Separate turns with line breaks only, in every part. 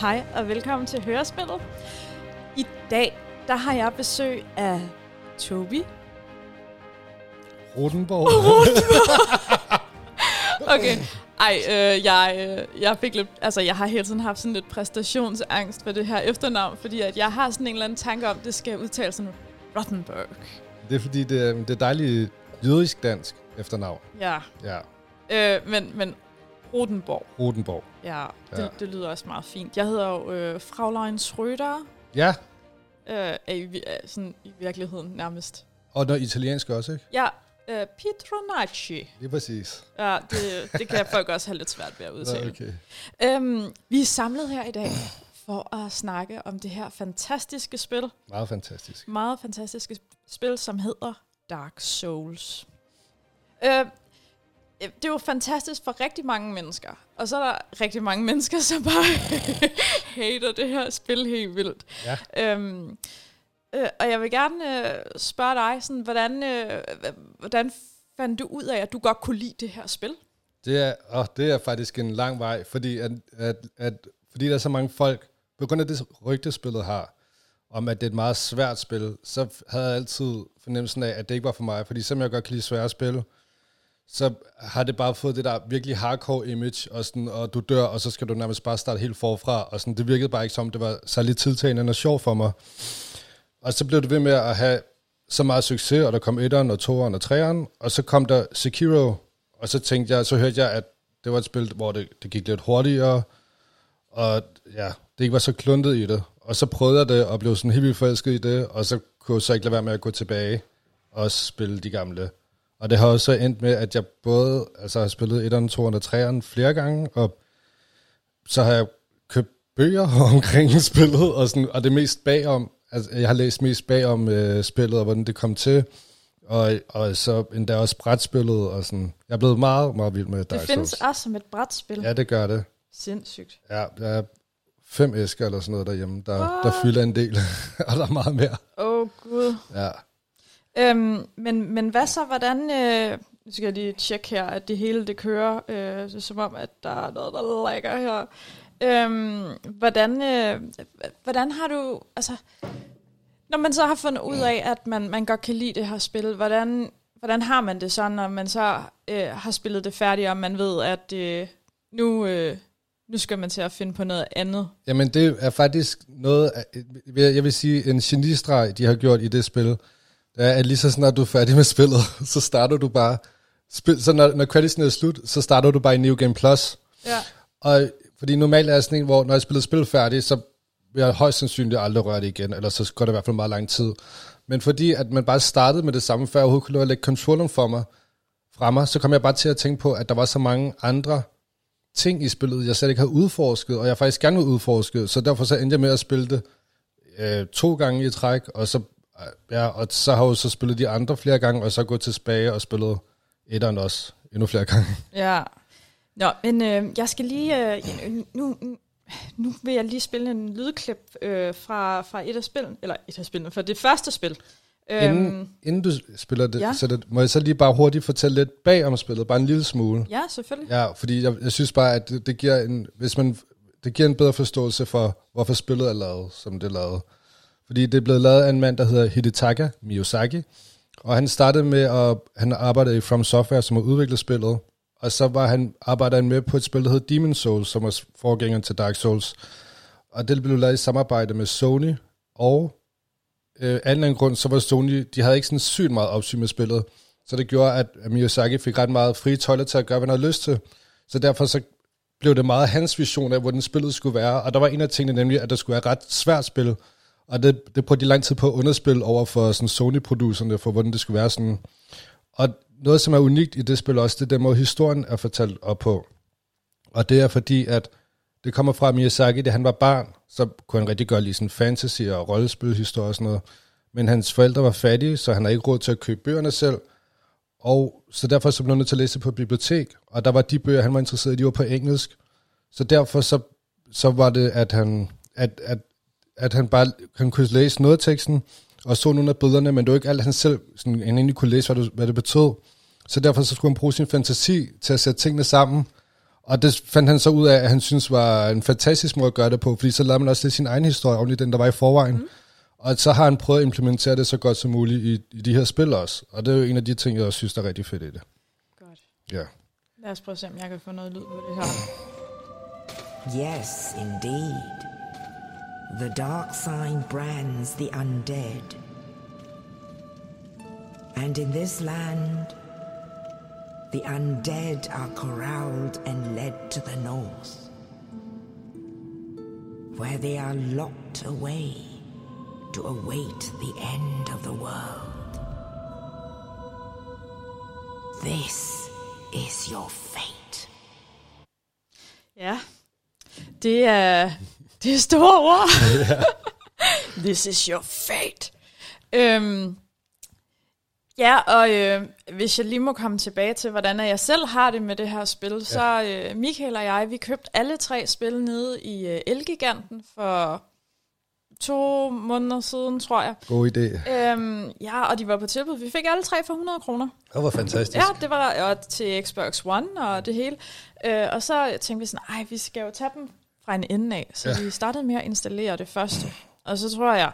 Hej og velkommen til Hørespillet. I dag, der har jeg besøg af Tobi.
Rodenborg.
Okay, ej, øh, jeg, øh, jeg fik lidt, altså jeg har hele tiden haft sådan lidt præstationsangst for det her efternavn, fordi at jeg har sådan en eller anden tanke om, at det skal udtales sådan Rottenberg.
det er fordi, det er, det er dejligt jødisk dansk efternavn.
Ja,
Ja,
øh, men, men Rodenborg,
Rodenborg.
ja, det,
Ja.
det lyder også meget fint. Jeg hedder jo øh, Fraulein Schröder,
Ja,
øh, er i, er sådan i virkeligheden nærmest.
og noget italiensk også, ikke?
Ja, øh, Pietronacci.
Lige præcis.
Ja, det, det kan folk også have lidt svært ved at udtale.
Okay.
Øhm, vi er samlet her i dag for at snakke om det her fantastiske spil,
Meget fantastisk.
meget fantastiske spil, som hedder Dark Souls. Øh, det er jo fantastisk for rigtig mange mennesker, og så er der rigtig mange mennesker, som bare hater det her spil helt vildt.
Ja.
Øhm, øh, og jeg vil gerne øh, spørge dig, sådan, hvordan, øh, hvordan fandt du ud af, at du godt kunne lide det her spil?
Det er, åh, det er faktisk en lang vej, fordi, at, at, at, fordi der er så mange folk, på grund af det rygtespillet har, om at det er et meget svært spil, så havde jeg altid fornemmelsen af, at det ikke var for mig. Fordi selvom jeg godt kan lide svære spil, så har det bare fået det der virkelig hardcore image, og, sådan, og du dør, og så skal du nærmest bare starte helt forfra. Og sådan, det virkede bare ikke som, det var særlig tiltagende og sjov for mig. Og så blev det ved med at have så meget succes, og der kom etteren og toeren og treeren, og så kom der Sekiro, og så tænkte jeg, så hørte jeg, at det var et spil, hvor det, det gik lidt hurtigere, og ja, det ikke var så kluntet i det. Og så prøvede jeg det, og blev sådan helt vildt forelsket i det, og så kunne jeg så ikke lade være med at gå tilbage og spille de gamle. Og det har også endt med, at jeg både altså, har spillet 1'eren, 2'eren og 3'eren flere gange, og så har jeg købt bøger omkring spillet, og, sådan, og det mest bagom, altså jeg har læst mest bagom øh, spillet, og hvordan det kom til, og, og så endda også brætspillet, og sådan. Jeg er blevet meget, meget vild med Dark
Det findes
Souls.
også som et brætspil.
Ja, det gør det.
Sindssygt.
Ja, der er fem æsker eller sådan noget derhjemme, der, der
What?
fylder en del, og der er meget mere.
Åh, oh, Gud.
Ja.
Øhm, men, men hvad så, hvordan... Øh, nu skal jeg lige tjekke her, at det hele det kører, øh, det er som om, at der er noget, der lækker her. Øhm, hvordan, øh, hvordan har du... Altså, når man så har fundet ud af, at man, man godt kan lide det her spil, hvordan, hvordan har man det så, når man så øh, har spillet det færdigt, og man ved, at øh, nu, øh, nu skal man til at finde på noget andet?
Jamen, det er faktisk noget, jeg jeg vil sige, en genistreg, de har gjort i det spil, er, at lige så snart du er færdig med spillet, så starter du bare, spil, så når, når creditsen er slut, så starter du bare i New Game Plus.
Ja.
Og fordi normalt er jeg sådan en, hvor når jeg spiller spil færdigt, så vil jeg højst sandsynligt aldrig røre det igen, eller så går det i hvert fald meget lang tid. Men fordi at man bare startede med det samme, før jeg overhovedet kunne at lægge controlleren for mig, fra mig, så kom jeg bare til at tænke på, at der var så mange andre ting i spillet, jeg slet ikke havde udforsket, og jeg faktisk gerne ville udforske, så derfor så endte jeg med at spille det øh, to gange i træk, og så, ja, og så har jo så spillet de andre flere gange, og så gået tilbage og spillet etteren også endnu flere gange.
Ja. Nå, men øh, jeg skal lige... Øh, nu, nu vil jeg lige spille en lydklip øh, fra, fra et af spillene, eller et af spillene, fra det første spil. Øhm,
Inden, inden du spiller det,
ja.
så det, må jeg så lige bare hurtigt fortælle lidt bag om spillet, bare en lille smule.
ja, selvfølgelig.
Ja, fordi jeg, jeg synes bare, at det, det giver en, hvis man, det giver en bedre forståelse for, hvorfor spillet er lavet, som det er lavet. Fordi det er blevet lavet af en mand, der hedder Hidetaka Miyazaki, og han startede med at, han arbejdede i From Software, som har udviklet spillet, og så var han, arbejdede han med på et spil, der hedder Demon Souls, som var forgængeren til Dark Souls. Og det blev lavet i samarbejde med Sony, og øh, af en anden grund, så var Sony, de havde ikke sådan sygt meget opsyn med spillet, så det gjorde, at Miyazaki fik ret meget frie tøjler til at gøre, hvad han havde lyst til. Så derfor så blev det meget hans vision af, hvordan spillet skulle være. Og der var en af tingene nemlig, at der skulle være et ret svært spil. Og det, det prøvede de lang tid på at underspille over for sådan Sony-producerne, for hvordan det skulle være sådan. Og noget, som er unikt i det spil også, det er den måde, historien er fortalt op på. Og det er fordi, at det kommer fra Miyazaki, da han var barn, så kunne han rigtig godt lide sådan fantasy og rollespilhistorie og sådan noget. Men hans forældre var fattige, så han har ikke råd til at købe bøgerne selv. Og så derfor så blev han nødt til at læse på et bibliotek. Og der var de bøger, han var interesseret i, de var på engelsk. Så derfor så, så var det, at han, at, at, at han bare han kunne læse noget af teksten, og så nogle af billederne, men det var ikke alt, han selv sådan, han egentlig kunne læse, hvad det, hvad det betød. Så derfor så skulle han bruge sin fantasi til at sætte tingene sammen. Og det fandt han så ud af, at han synes var en fantastisk måde at gøre det på, fordi så lavede man også lidt sin egen historie, oven i den, der var i forvejen. Mm. Og så har han prøvet at implementere det så godt som muligt i, i de her spil også. Og det er jo en af de ting, jeg også synes, der er rigtig fedt i det.
Godt.
Ja.
Lad os prøve at se, om jeg kan få noget lyd på det her.
Yes, indeed. The dark sign brands the undead. And in this land, the undead are corralled and led to the north, where they are locked away to await the end of the world. This is your fate.
Ja, det er, det er store ord. This is your fate. Øhm, ja, og øh, hvis jeg lige må komme tilbage til, hvordan jeg selv har det med det her spil, ja. så øh, Michael og jeg, vi købte alle tre spil nede i øh, Elgiganten for to måneder siden, tror jeg.
God idé.
Øhm, ja, og de var på tilbud. Vi fik alle tre for 100 kroner.
Det var fantastisk.
Ja, det var og til Xbox One og det hele. Øh, og så tænkte vi sådan, ej, vi skal jo tage dem fra en ende af. Så ja. Vi startede med at installere det første. Og så tror jeg,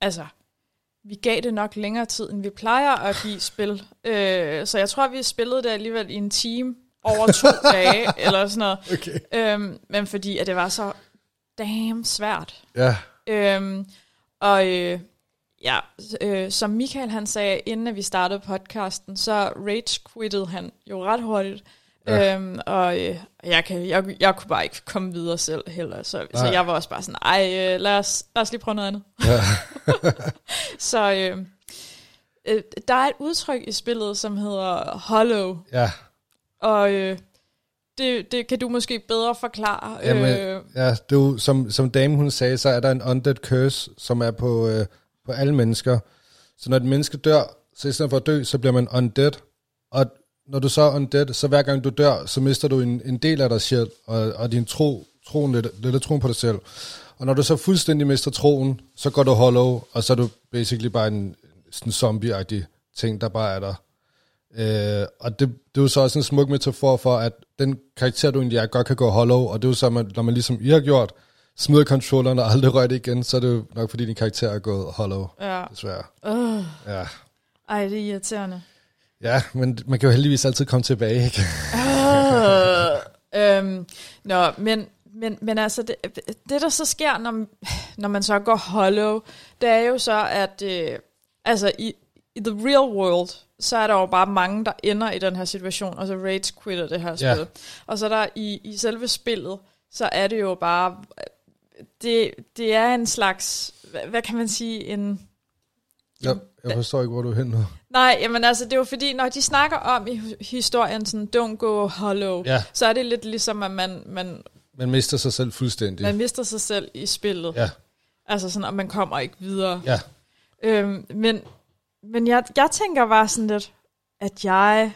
altså, vi gav det nok længere tid, end vi plejer at give spil. Øh, så jeg tror, vi spillede det alligevel i en time over to dage, eller sådan noget.
Okay.
Øhm, men fordi at det var så damn svært.
Ja,
Øhm, og øh, ja, øh, som Michael han sagde, inden at vi startede podcasten, så rage-quittede han jo ret hurtigt.
Ja.
Øhm, og øh, jeg, kan, jeg, jeg kunne bare ikke komme videre selv heller, så, så jeg var også bare sådan, ej, øh, lad, os, lad os lige prøve noget andet.
Ja.
så øh, øh, der er et udtryk i spillet, som hedder hollow,
ja.
og øh, det, det kan du måske bedre forklare.
Jamen,
øh,
ja, jo, som, som dame hun sagde, så er der en undead curse, som er på, øh, på alle mennesker. Så når et menneske dør, så i stedet for at dø, så bliver man undead. Og når du så er undead, så hver gang du dør, så mister du en, en del af dig selv, og, og din tro, troen, lidt, lidt troen på dig selv. Og når du så fuldstændig mister troen, så går du hollow, og så er du basically bare en sådan zombie-agtig ting, der bare er der. Øh, og det, det er jo så også en smuk metafor for, at den karakter, du egentlig er, godt kan gå hollow, og det er jo så, man, når man ligesom I har gjort, smider controlleren og aldrig rører det igen, så er det jo nok, fordi din karakter er gået hollow,
ja.
desværre.
Uh,
Ja.
ej, det er irriterende.
Ja, men man kan jo heldigvis altid komme tilbage, ikke?
Øh, øhm, nå, men, men, men altså, det, det der så sker, når, når man så går hollow, det er jo så, at øh, altså i, i the real world, så er der jo bare mange, der ender i den her situation, og så rage quitter det her spil.
Ja.
Og så der i, i selve spillet, så er det jo bare, det, det er en slags, hvad, hvad kan man sige, en...
Jeg, jeg forstår ikke, hvor du er hen nu.
Nej, jamen altså, det er jo fordi, når de snakker om i historien sådan, don't go hollow,
Ja.
så er det lidt ligesom, at man, man,
Man mister sig selv fuldstændig.
man mister sig selv i spillet.
Ja,
Altså sådan, at man kommer ikke videre.
ja,
Øhm, men men jeg, jeg tænker bare sådan lidt, at jeg...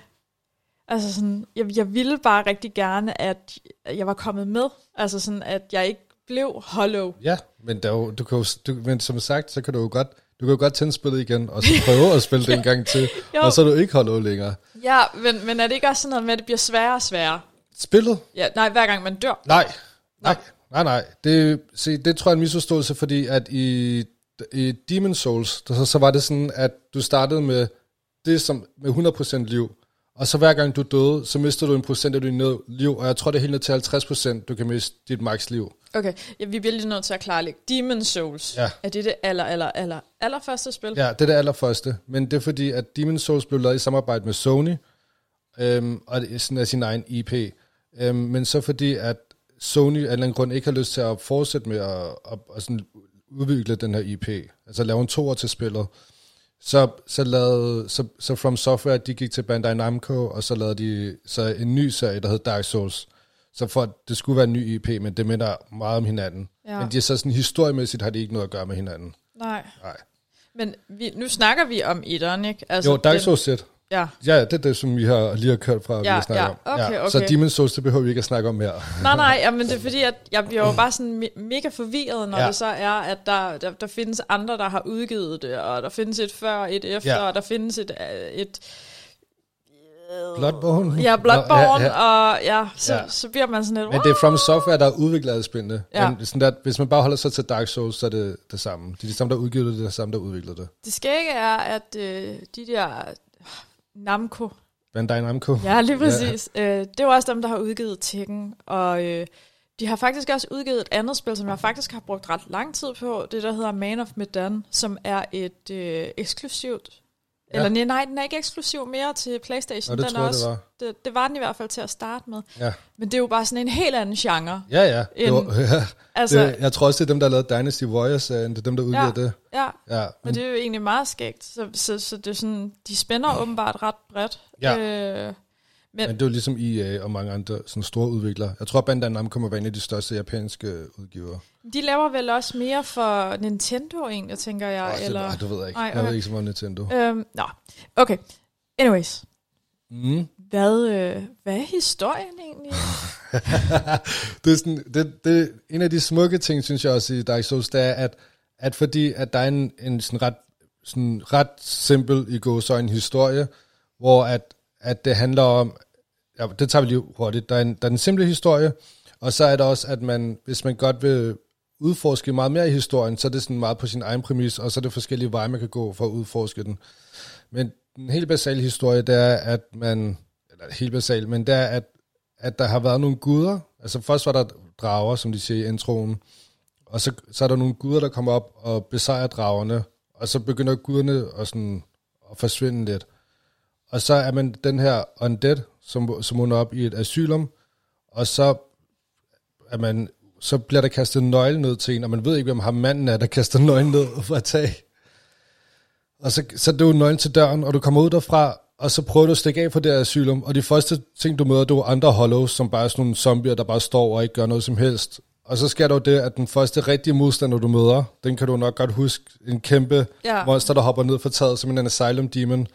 Altså sådan, jeg, jeg ville bare rigtig gerne, at jeg var kommet med. Altså sådan, at jeg ikke blev hollow.
ja. Men, der er jo, du kan jo, du, men som sagt, så kan du jo godt, du kan jo godt tænde spillet igen, og så prøve at spille det en gang til,
Jo.
og så er du ikke hollow længere.
Ja, men, men er det ikke også sådan noget med, at det bliver sværere og sværere?
Spillet?
Ja, nej, hver gang man dør.
Nej, nej, nej, nej. Det, se, det tror jeg er en misforståelse, fordi at i, i Demon Souls, der, så, så var det sådan, at du startede med det som med 100% liv, og så hver gang du døde, så mister du en procent af dit liv, og jeg tror, det er helt ned til 50%, du kan miste dit max liv.
Okay, ja, vi bliver lige nødt til at klarlægge. Demon Souls,
Ja.
er det det aller, aller, aller, aller første spil?
Ja, det er det allerførste, men det er fordi, at Demon Souls blev lavet i samarbejde med Sony, øhm, og det er sådan af sin egen IP. Øhm, men så fordi, at Sony af en eller anden grund ikke har lyst til at fortsætte med at, at, at sådan udvikle den her IP, altså lave en toer til spillet, så, så, lavede, så, så From Software, de gik til Bandai Namco, og så lavede de så en ny serie, der hed Dark Souls. Så for at det skulle være en ny IP, men det minder meget om hinanden.
Ja.
Men de er så sådan historiemæssigt har de ikke noget at gøre med hinanden.
Nej.
Nej.
Men vi, nu snakker vi om etteren, ikke? Altså,
Jo, Dark
den-
Souls 1.
Ja.
Ja, det er det, som vi har lige har kørt fra, ja, vi
Ja,
har snakket
ja,
om.
okay,
Så
okay.
Demon's Souls, det behøver vi ikke at snakke om mere.
Nej, nej, ja, men det er fordi, at jeg bliver jo bare sådan me- mega forvirret, når
Ja.
ja. det så er, at der, der, der findes andre, der har udgivet det, og der findes et før, et efter,
Ja.
ja. og der findes et, øh, et
Bloodborne?
Ja, Bloodborne,
Nå, ja, ja.
og ja, så,
Ja.
så bliver man sådan lidt,
Men det er From Software, der er udviklet spændende.
Ja.
Men sådan der, hvis man bare holder sig til Dark Souls, så er det det samme. Det er de samme, der har udgivet det, det er de samme, der har udviklet det.
det skægge er, at øh, de der Namco,
Bandai Namco.
ja lige præcis, ja. øh, det er jo også dem, der har udgivet Tekken, og øh, de har faktisk også udgivet et andet spil, som jeg faktisk har brugt ret lang tid på, det der hedder Man of Medan, som er et øh, eksklusivt,
Ja.
eller nej, nej, den er ikke eksklusiv mere til Playstation,
Nå, det
den
tror
er også,
det var.
Det, det var den i hvert fald til at starte med.
Ja,
Men det er jo bare sådan en helt anden genre.
ja. ja. Det
En-
var, ja.
Altså,
Det, jeg tror også, det er dem, der lavet Dynasty Warriors-serien. Det er dem, der udgiver
Ja.
det.
ja,
Ja,
og
men,
det er jo egentlig meget skægt. Så, så, så det er sådan, de spænder åbenbart ret bredt.
Ja.
Øh, men,
men det er jo ligesom EA og mange andre sådan store udviklere. Jeg tror, Bandai Namco kommer være en af de største japanske udgivere.
de laver vel også mere for Nintendo egentlig, tænker jeg.
Åh,
eller,
det, ej, det ved jeg ikke.
Ej,
Jeg
okay.
ved ikke så meget om Nintendo.
øhm, nå, okay. Anyways,
Mm.
hvad, øh, hvad er historien egentlig?
det er sådan, det, det, en af de smukke ting, synes jeg også i Dark Souls, det er, at, at fordi at der er en, en sådan ret, sådan ret simpel i gåsøjne historie, hvor at, at det handler om, ja, det tager vi lige hurtigt, der er, en, der er den simple historie, og så er der også, at man, hvis man godt vil udforske meget mere i historien, så er det sådan meget på sin egen præmis, og så er det forskellige veje, man kan gå for at udforske den. Men den helt basale historie, det er, at man, eller helt basal, men det er, at, at der har været nogle guder, altså først var der drager, som de siger i introen, og så, så er der nogle guder, der kommer op og besejrer dragerne, og så begynder guderne at, sådan, at forsvinde lidt. Og så er man den her undead, som, som hun er op i et asylum, og så er man, så bliver der kastet nøgle ned til en, og man ved ikke, hvem ham manden er, der kaster nøglen ned fra et tag. Og så, så er jo nøglen til døren, og du kommer ud derfra, og så prøver du at stikke af på det her asylum, og de første ting, du møder, det er andre hollows, som bare er sådan nogle zombier, der bare står og ikke gør noget som helst. Og så sker der jo det, at den første rigtige modstander, du møder, den kan du nok godt huske, en kæmpe
Ja.
monster, der hopper ned fra taget som en asylum demon.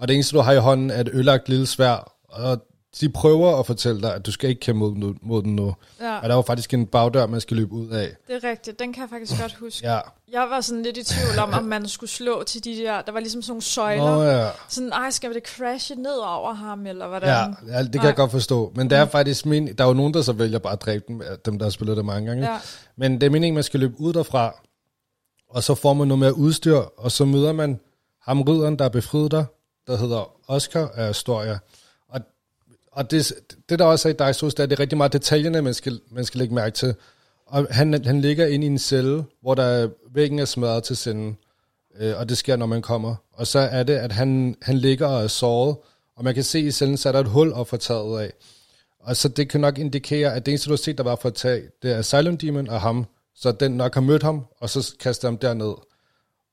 Og det eneste, du har i hånden, er et ødelagt lille svær, og de prøver at fortælle dig, at du skal ikke kæmpe mod, mod den nu.
Ja,
Og der er jo faktisk en bagdør, man skal løbe ud af.
det er rigtigt. Den kan jeg faktisk godt huske.
Ja.
Jeg var sådan lidt i tvivl om, om man skulle slå til de der... Der var ligesom sådan nogle søjler.
Nå ja.
Sådan, ej, skal det crashe ned over ham, eller hvordan?
Ja, ja, det kan
Nej.
jeg godt forstå. Men det er faktisk min... Der er jo nogen, der så vælger bare at dræbe dem, dem der har spillet det mange gange.
ja.
Men det er meningen, man skal løbe ud derfra, og så får man noget mere udstyr, og så møder man ham ridderen, der er befriet dig, der hedder Oscar Astoria. Og, og det, det, der også er i Dark det er, det er rigtig meget detaljerne, man skal, man skal lægge mærke til. Og han, han ligger inde i en celle, hvor der væggen er smadret til senden, øh, og det sker, når man kommer. Og så er det, at han, han ligger og er såret, og man kan se i cellen, så er der et hul op for taget af. Og så det kan nok indikere, at det eneste, du har set, der var for at tage, det er Asylum Demon og ham. Så den nok har mødt ham, og så kaster ham derned.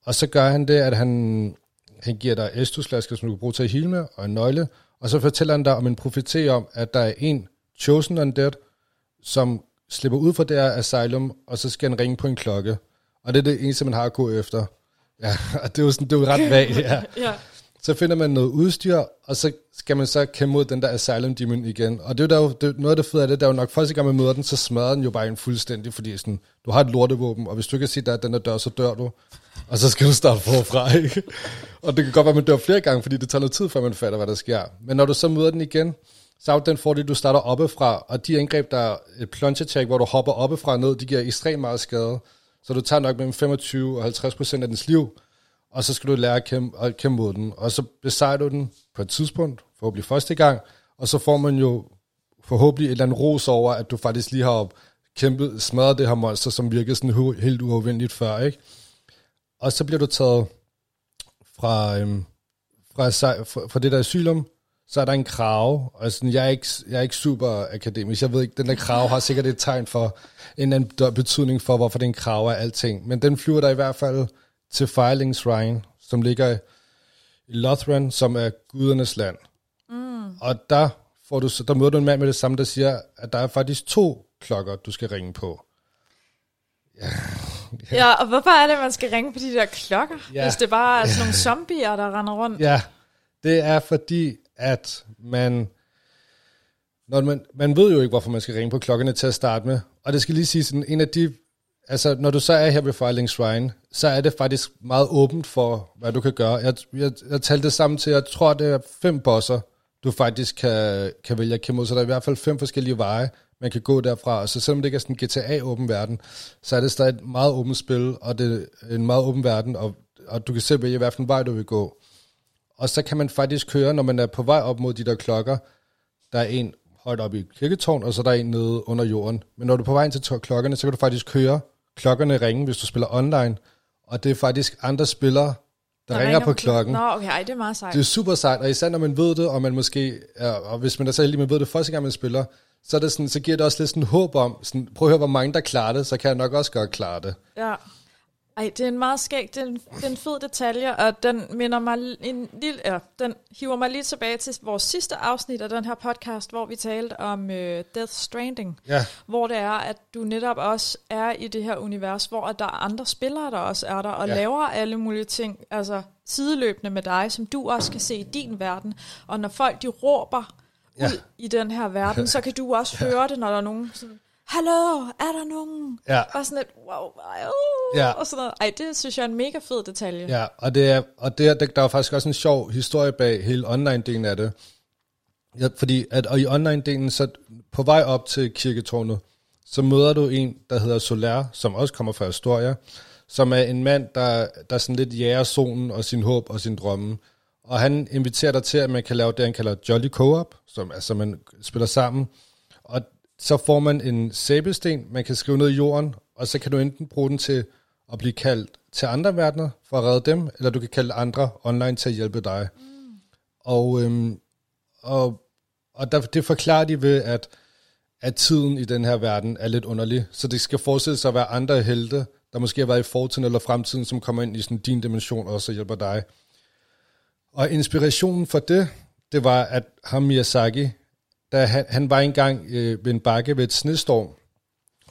Og så gør han det, at han, han giver dig estusflasker, som du kan bruge til at heale med, og en nøgle. Og så fortæller han dig om en profeti om, at der er en chosen undead, som slipper ud fra det her asylum, og så skal han ringe på en klokke. Og det er det eneste, man har at gå efter. Ja, og det er jo, sådan, det er jo ret vagt, ja.
ja.
Så finder man noget udstyr, og så skal man så kæmpe mod den der Asylum Demon igen. Og det er jo, der, det, noget af det fede af det, der er jo nok første gang, man møder den, så smadrer den jo bare en fuldstændig, fordi sådan, du har et lortevåben, og hvis du kan sige, at den der dør, så dør du. Og så skal du starte forfra, ikke? Og det kan godt være, at man dør flere gange, fordi det tager noget tid, før man fatter, hvad der sker. Men når du så møder den igen, så er den fordel, du starter oppefra, og de angreb, der er et plunge attack, hvor du hopper oppefra og ned, de giver ekstremt meget skade. Så du tager nok mellem 25 og 50 procent af dens liv, og så skal du lære at kæmpe, at kæmpe mod den. Og så besejrer du den på et tidspunkt, forhåbentlig første gang, og så får man jo forhåbentlig et eller andet ros over, at du faktisk lige har kæmpet, smadret det her monster, som virkede sådan helt uovervindeligt før, ikke? Og så bliver du taget fra, øhm, fra, fra, fra det der asylum, så er der en krav, og sådan, jeg, er ikke, jeg er ikke super akademisk, jeg ved ikke, den der krav har sikkert et tegn for en eller anden betydning for, hvorfor den krav er alting, men den flyver der i hvert fald til Firelings Shrine, som ligger i Lothran, som er gudernes land. Mm. Og der, får du, så- der møder du en mand med det samme, der siger, at der er faktisk to klokker, du skal ringe på.
ja, og hvorfor er det, at man skal ringe på de der klokker?
Ja.
Hvis det bare er sådan nogle zombier, der render rundt.
Ja, det er fordi, at man... Når man, man ved jo ikke, hvorfor man skal ringe på klokkerne til at starte med. Og det skal lige sige, sådan en af de... Altså, når du så er her ved Filing Shrine, så er det faktisk meget åbent for, hvad du kan gøre. Jeg, jeg, jeg talte det sammen til, jeg tror, det er fem bosser, du faktisk kan, kan vælge at kæmpe mod. Så der er i hvert fald fem forskellige veje, man kan gå derfra. Og så selvom det ikke er sådan en GTA-åben verden, så er det stadig et meget åbent spil, og det er en meget åben verden, og, og du kan selv vælge, hvilken vej du vil gå. Og så kan man faktisk køre, når man er på vej op mod de der klokker, der er en højt oppe i kirketårn, og så er der en nede under jorden. Men når du er på vej ind til klokkerne, så kan du faktisk køre klokkerne ringe, hvis du spiller online. Og det er faktisk andre spillere, der, der ringer, ringer på klokken.
Nå, okay, ej, det er meget sejt.
Det er super sejt, og især når man ved det, og man måske, ja, og hvis man er så heldig, man ved det første gang, man spiller, så, er det sådan, så giver det også lidt sådan håb om, sådan, prøv at høre, hvor mange der klarer det, så kan jeg nok også godt klare det.
Ja. Ej, det er en meget skæg, det er en, det er en fed detalje, og den minder mig en lille, ja, den hiver mig lige tilbage til vores sidste afsnit af den her podcast, hvor vi talte om øh, Death Stranding,
Ja,
hvor det er, at du netop også er i det her univers, hvor der er andre spillere, der også er der, og
Ja.
ja. laver alle mulige ting, altså sideløbende med dig, som du også kan se i din verden. Og når folk de råber
Ja.
ud i den her verden, så kan du også høre det, når der er nogen sådan, Hallo, er der nogen?
ja,
Og sådan lidt, wow, uh,
Ja.
og sådan noget. Ej, det synes jeg er en mega fed detalje.
ja, og, det er, og det er, der er faktisk også en sjov historie bag hele online-delen af det. Ja, fordi at, og i online-delen, så på vej op til kirketårnet, så møder du en, der hedder Soler, som også kommer fra Astoria, som er en mand, der, der sådan lidt jager solen og sin håb og sin drømme. Og han inviterer dig til, at man kan lave det, han kalder Jolly Co-op, som altså man spiller sammen. Og så får man en sæbesten, man kan skrive ned i jorden, og så kan du enten bruge den til at blive kaldt til andre verdener for at redde dem, eller du kan kalde andre online til at hjælpe dig. Mm. Og, øhm, og, og der, det forklarer de ved, at, at tiden i den her verden er lidt underlig, så det skal forestille sig at være andre helte, der måske har været i fortiden eller fremtiden, som kommer ind i sådan din dimension og så hjælper dig. Og inspirationen for det, det var, at ham Miyazaki, da han, han var engang øh, ved en bakke ved et snestorm,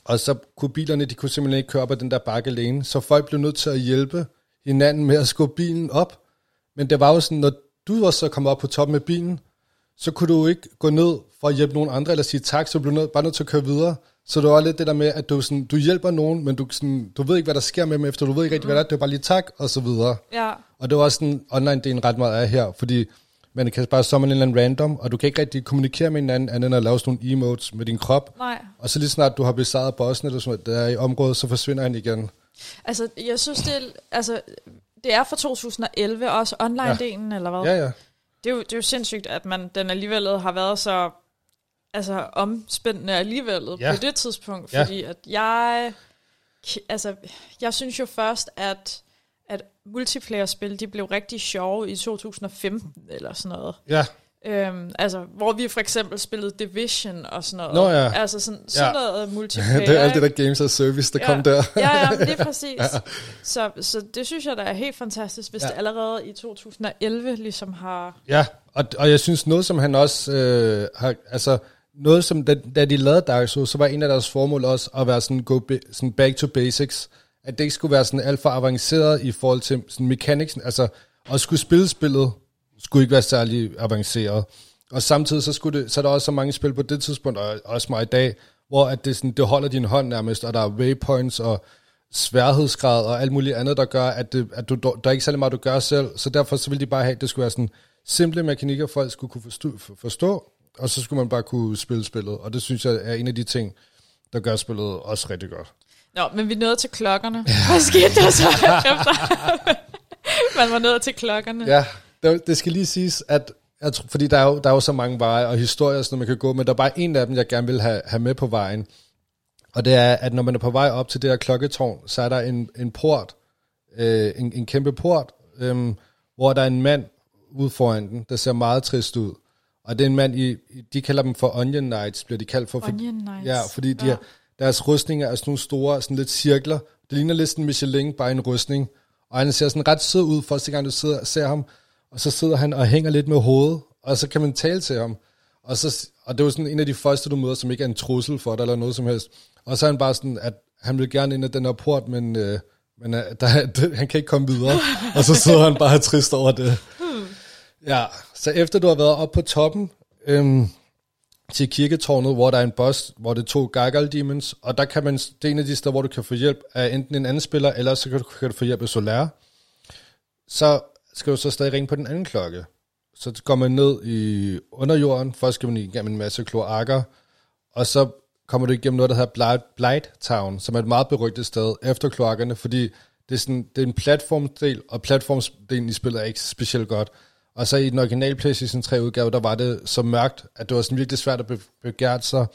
og så kunne bilerne, de kunne simpelthen ikke køre op ad den der bakke alene, så folk blev nødt til at hjælpe hinanden med at skubbe bilen op. Men det var jo sådan, når du var så kommet op på toppen af bilen, så kunne du ikke gå ned for at hjælpe nogen andre, eller sige tak, så du blev nødt, bare nødt til at køre videre. Så det var lidt det der med, at du, sådan, du hjælper nogen, men du, sådan, du ved ikke, hvad der sker med dem efter, du ved ikke rigtig, hvad der er, det er bare lige tak, og så videre.
Ja.
Og det var også sådan, online-delen ret meget af her, fordi man kan bare summon en eller anden random, og du kan ikke rigtig kommunikere med hinanden, andet end at lave sådan nogle emotes med din krop.
Nej.
Og så lige snart du har besejret bossen eller sådan noget, der er i området, så forsvinder han igen.
Altså, jeg synes, det er, altså, det er fra 2011, også online-delen, eller hvad?
Ja, ja.
Det, er jo, det er jo sindssygt, at man, den alligevel har været så altså, omspændende alligevel
Ja.
på det tidspunkt,
Ja.
fordi at jeg, altså, jeg synes jo først, at, at multiplayer-spil, de blev rigtig sjove i 2015, eller sådan noget.
Ja,
Øhm, altså, hvor vi for eksempel spillede Division og sådan noget.
Nå ja.
Altså sådan, sådan
Ja.
noget multiplayer.
det er alt det der Games as Service, der
ja.
kom der.
ja, ja, men det er præcis. ja. så, så det synes jeg, der er helt fantastisk, hvis
Ja.
det allerede i 2011 ligesom har...
Ja, og, og jeg synes noget, som han også øh, har, altså noget som, da, da de lavede Dark Souls, så var en af deres formål også at være sådan, go sådan back to basics, at det ikke skulle være sådan alt for avanceret i forhold til sådan mechanics, altså at skulle spille spillet, skulle ikke være særlig avanceret. Og samtidig så, skulle det, så er der også så mange spil på det tidspunkt, og også mig i dag, hvor at det, sådan, det holder din hånd nærmest, og der er waypoints og sværhedsgrad og alt muligt andet, der gør, at, det, at du, der er ikke særlig meget, du gør selv. Så derfor så ville de bare have, at det skulle være sådan simple mekanikker, folk skulle kunne forstå, forstå, og så skulle man bare kunne spille spillet. Og det synes jeg er en af de ting, der gør spillet også rigtig godt.
Nå, men vi er nået til klokkerne. Hvad skete der så efter? Man var nået til klokkerne.
Ja, det, det skal lige siges, at jeg tror, fordi der er, jo, der er jo så mange veje og historier, sådan, man kan gå, men der er bare en af dem, jeg gerne vil have, have med på vejen. Og det er, at når man er på vej op til det her klokketårn, så er der en, en port, øh, en, en kæmpe port, øh, hvor der er en mand ude foran den, der ser meget trist ud. Og det er en mand, i, de kalder dem for Onion Knights, bliver de kaldt for.
Onion Knights.
Ja, fordi de
Ja.
ja. Deres rustninger er sådan nogle store, sådan lidt cirkler. Det ligner lidt sådan en Michelin, bare en rustning. Og han ser sådan ret sød ud, første gang du sidder, ser ham. Og så sidder han og hænger lidt med hovedet, og så kan man tale til ham. Og, så, og det var sådan en af de første, du møder, som ikke er en trussel for dig, eller noget som helst. Og så er han bare sådan, at han vil gerne ind ad den her port, men, øh, men øh, der, han kan ikke komme videre. og så sidder han bare trist over det. Ja, så efter du har været oppe på toppen øhm, til kirketårnet, hvor der er en boss, hvor det er to Gargoyle Demons, og der kan man, det er en af de steder, hvor du kan få hjælp af enten en anden spiller, eller så kan du, kan du få hjælp af Solar. Så skal du så stadig ringe på den anden klokke, så går man ned i underjorden, først skal man igennem en masse kloakker, og så kommer du igennem noget, der hedder Blight, Blight Town, som er et meget berygtet sted efter kloakkerne, fordi det er, sådan, det er en platformdel, og platformdelen i spillet er ikke specielt godt. Og så i den originale PlayStation 3 udgave, der var det så mørkt, at det var sådan virkelig svært at be- begære sig,